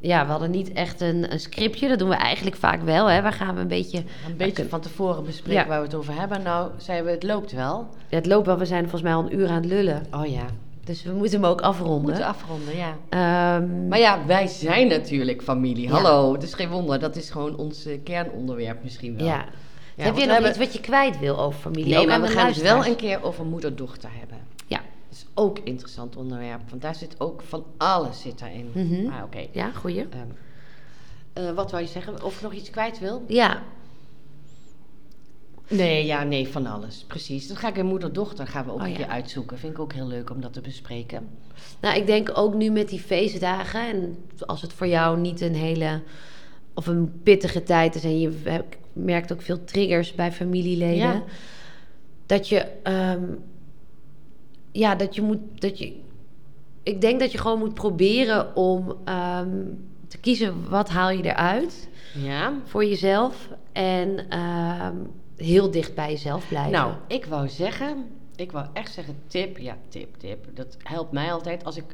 C: ja, we hadden niet echt een, een scriptje. Dat doen we eigenlijk vaak wel. Hè? Waar gaan we een beetje...
B: Een beetje van tevoren bespreken waar we het over hebben. Nou, zeiden we, het loopt wel.
C: Ja, het loopt wel. We zijn volgens mij al een uur aan het lullen.
B: Oh ja,
C: Dus we moeten hem ook
B: we
C: afronden.
B: moeten afronden, ja.
C: Ehm,
B: Maar ja, wij zijn natuurlijk familie.
C: Ja.
B: Hallo, het is geen wonder. Dat is gewoon ons eh, kernonderwerp misschien wel.
C: ja.
B: Ja,
C: Heb je
B: we
C: nog
B: hebben-
C: iets wat je kwijt wil over familie?
B: Nee, maar we gaan het wel een keer over moeder-dochter hebben.
C: Ja.
B: Dat is ook een interessant onderwerp, want daar zit ook van alles zit daarin.
C: Mhm.
B: Ah, oké.
C: Ja, goeie.
B: Ehm, eh, wat wou je zeggen? Of nog iets kwijt wil?
C: Ja,
B: Nee, ja, nee, van alles. Precies. Dat ga ik in moeder-dochter gaan we ook
C: Oh,
B: een keer uitzoeken. Vind ik ook heel leuk om dat te bespreken.
C: nou ik denk ook nu met die feestdagen... en als het voor jou niet een hele... of een pittige tijd is... en je merkt ook veel triggers bij familieleden...
B: Ja.
C: dat je... ehm, ja, dat je moet... Dat je, ik denk dat je gewoon moet proberen om ehm, te kiezen... wat haal je eruit
B: Ja.
C: voor jezelf... en ehm, heel dicht bij jezelf blijven.
B: Nou, ik wou zeggen, ik wou echt zeggen tip, ja tip, tip. Dat helpt mij altijd als ik,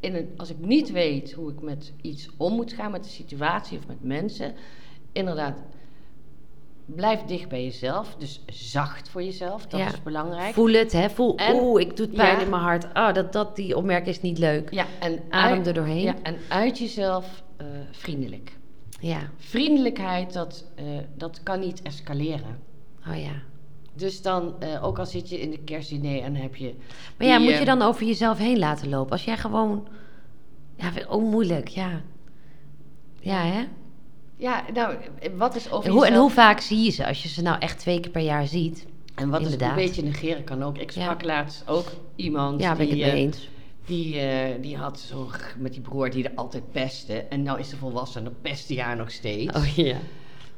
B: in een, als ik niet weet hoe ik met iets om moet gaan, met de situatie of met mensen. Inderdaad, blijf dicht bij jezelf. Dus zacht voor jezelf, dat
C: Ja.
B: is belangrijk.
C: Voel het, hè? Voel, oeh, ik doe pijn
B: Ja.
C: in mijn hart. Oh, dat, dat, die opmerking is niet leuk.
B: ja, en
C: Adem
B: uit,
C: er doorheen.
B: ja, en uit jezelf eh, vriendelijk.
C: Ja.
B: Vriendelijkheid, dat, eh, dat kan niet escaleren.
C: Oh ja.
B: Dus dan, eh, ook al zit je in de kerstdiner en heb je...
C: Maar ja,
B: die,
C: moet je
B: eh,
C: dan over jezelf heen laten lopen? Als jij gewoon... Ja, ik ook moeilijk, ja. Ja, hè?
B: Ja, nou, wat is over
C: En hoe, en
B: jezelf-
C: hoe vaak zie je ze? Als je ze nou echt twee keer per jaar ziet.
B: En wat is
C: Inderdaad.
B: een beetje negeren kan ook. Ik sprak laatst ook iemand
C: Ja, ben ik
B: die,
C: het mee eens.
B: die, eh, die had zo g- met die broer die er altijd pestte. En nou is ze volwassen en dan pest hij haar nog steeds.
C: Oh ja.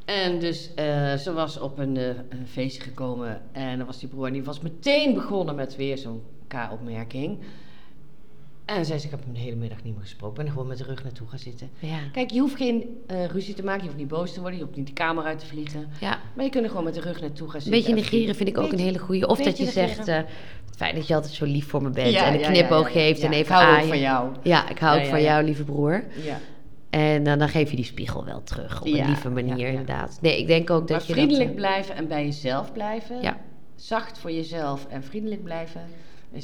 B: En dus eh, ze was op een, eh, een feestje gekomen en dan was die broer en die was meteen begonnen met weer zo'n K-opmerking. En zei ze, ik heb hem de hele middag niet meer gesproken. Ik ben er gewoon met de rug naartoe gaan zitten.
C: Ja.
B: Kijk, je hoeft geen eh, ruzie te maken, je hoeft niet boos te worden, je hoeft niet de kamer uit te vliegen.
C: ja.
B: Maar je kunt er gewoon met de rug naartoe gaan
C: Een
B: zitten.
C: beetje
B: en
C: negeren vind ik ook een hele goede. Of dat je zegt, eh, fijn dat je altijd zo lief voor me bent.
B: Ja,
C: en een knipoog geeft en even
B: ik hou ook van jou.
C: Ja, ik hou ook van jou, lieve broer.
B: Ja.
C: En dan, dan geef je die spiegel wel terug op
B: Ja,
C: een lieve manier,
B: ja,
C: inderdaad. Nee, ik denk ook dat
B: Maar
C: je
B: vriendelijk
C: dat...
B: blijven en bij jezelf blijven.
C: eh, ja.
B: Zacht voor jezelf en vriendelijk blijven.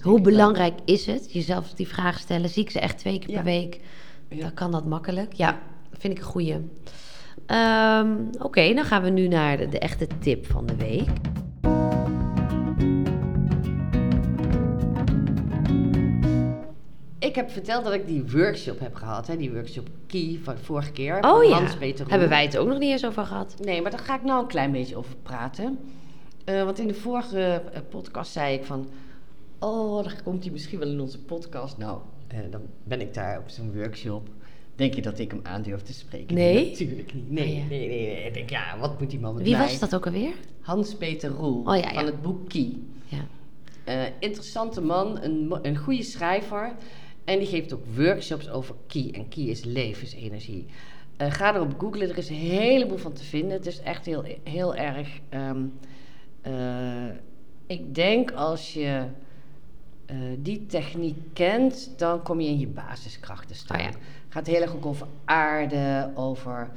C: Hoe
B: wel-
C: belangrijk is het? Jezelf die vraag stellen. Zie ik ze echt twee keer per week? Dan kan dat makkelijk. Ja, vind ik een goeie. Ehm, Oké, dan gaan we nu naar de, de echte tip van de week.
B: Ik heb verteld dat ik die workshop heb gehad. Hè? Die workshop Key van vorige keer.
C: Oh
B: van
C: ja, hebben wij het ook nog niet eens over gehad.
B: Nee, maar daar ga ik nou een klein beetje over praten. Eh, want in de vorige eh, podcast zei ik van... Oh, dan komt hij misschien wel in onze podcast. Nou, eh, dan ben ik daar op zo'n workshop. Denk je dat ik hem aandurf te spreken?
C: Nee?
B: Natuurlijk niet. Nee,
C: Ah, ja.
B: nee, nee, nee. Ik denk, ja, wat moet die man met
C: Wie
B: mij?
C: was dat ook alweer?
B: Hans-Peter Roel.
C: Oh, ja.
B: Van het boek Key.
C: Ja.
B: Interessante man, een, een goede schrijver. En die geeft ook workshops over Key. En Key is levensenergie. Eh, ga erop googlen, er is een heleboel van te vinden. Het is echt heel, heel erg. ehm, eh, ik denk als je eh, die techniek kent, dan kom je in je basiskracht te staan.
C: Oh ja.
B: Het gaat heel erg ook over aarde, over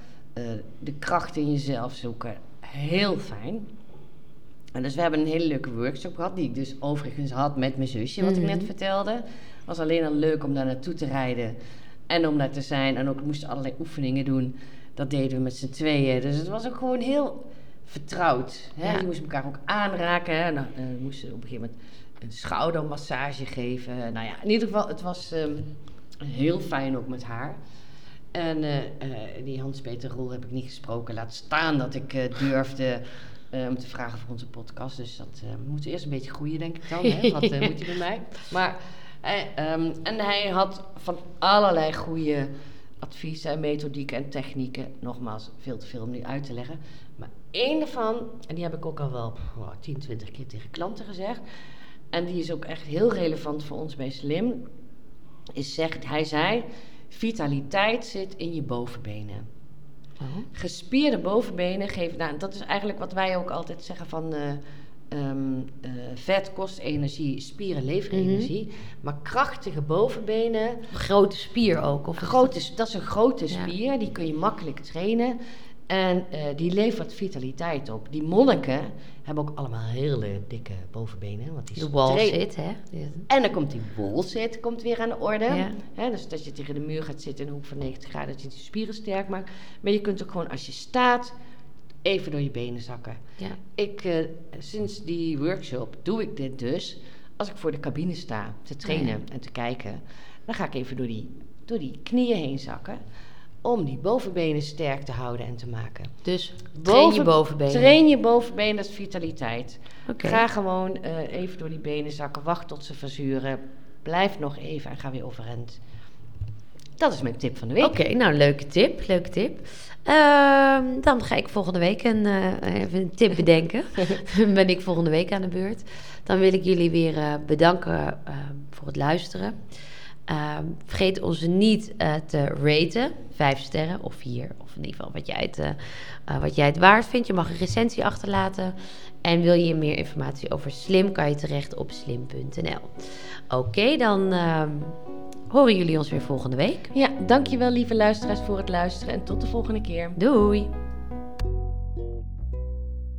B: de kracht in jezelf zoeken. Heel fijn. En dus we hebben een hele leuke workshop gehad, die ik dus overigens had met mijn zusje, wat ik
C: Mhm.
B: net vertelde. Het was alleen al leuk om daar naartoe te rijden en om daar te zijn. En ook moesten allerlei oefeningen doen. Dat deden we met z'n tweeën. Dus het was ook gewoon heel vertrouwd. Hè?
C: Ja.
B: Je moest elkaar ook aanraken. Hè? Nou, eh, we moesten op een gegeven moment een schoudermassage geven. Nou ja, in ieder geval, het was ehm, heel fijn ook met haar. En eh, eh, die Hans-Peter Roel heb ik niet gesproken. Laat staan dat ik durfde hem te vragen voor onze podcast. Dus dat moet eerst een beetje groeien, denk ik dan. Hè? Wat moet hij bij mij? Maar, eh, ehm, en hij had van allerlei goede adviezen en methodieken en technieken. Nogmaals, veel te veel om nu uit te leggen. Maar één daarvan, en die heb ik ook al wel oh, 10, 20 keer tegen klanten gezegd. En die is ook echt heel relevant voor ons bij Slim. Is zegt, hij zei, vitaliteit zit in je bovenbenen.
C: Oh.
B: Gespierde bovenbenen geven, nou, dat is eigenlijk wat wij ook altijd zeggen van eh, eh, vet kost energie, spieren leveren
C: Mhm.
B: energie. Maar krachtige bovenbenen,
C: Grote spier ook. Of is
B: grote, dat is een grote
C: Ja.
B: spier, die kun je makkelijk trainen. En eh, die levert vitaliteit op. Die monniken hebben ook allemaal hele dikke bovenbenen. Want die
C: dat de hè?
B: En dan komt die wall-sit komt weer aan de orde.
C: Ja.
B: Hè, dus dat je tegen de muur gaat zitten in een hoek van 90 graden, dat je die spieren sterk maakt. Maar je kunt ook gewoon als je staat, even door je benen zakken.
C: Ja.
B: Ik, eh, sinds die workshop doe ik dit dus. Als ik voor de cabine sta te trainen
C: Oh ja.
B: en te kijken, dan ga ik even door die, door die knieën heen zakken. Om die bovenbenen sterk te houden en te maken.
C: Dus train je bovenbenen.
B: Train je bovenbenen, dat is vitaliteit.
C: Oké.
B: Ga gewoon eh, even door die benen zakken. Wacht tot ze verzuren. Blijf nog even en ga weer overeind. Dat is mijn tip van de week.
C: Oké, nou leuke tip, leuke tip. Ehm, dan ga ik volgende week een, eh, even een tip bedenken. dan ben ik volgende week aan de beurt. Dan wil ik jullie weer eh, bedanken eh, voor het luisteren. Ehm, vergeet ons niet te raten. Vijf sterren of vier. Of in ieder geval wat jij, het, wat jij het waard vindt. Je mag een recensie achterlaten. En wil je meer informatie over Slim, kan je terecht op slim.nl. Oké, dan ehm, horen jullie ons weer volgende week.
B: Ja, dankjewel lieve luisteraars voor het luisteren en tot de volgende keer.
C: Doei!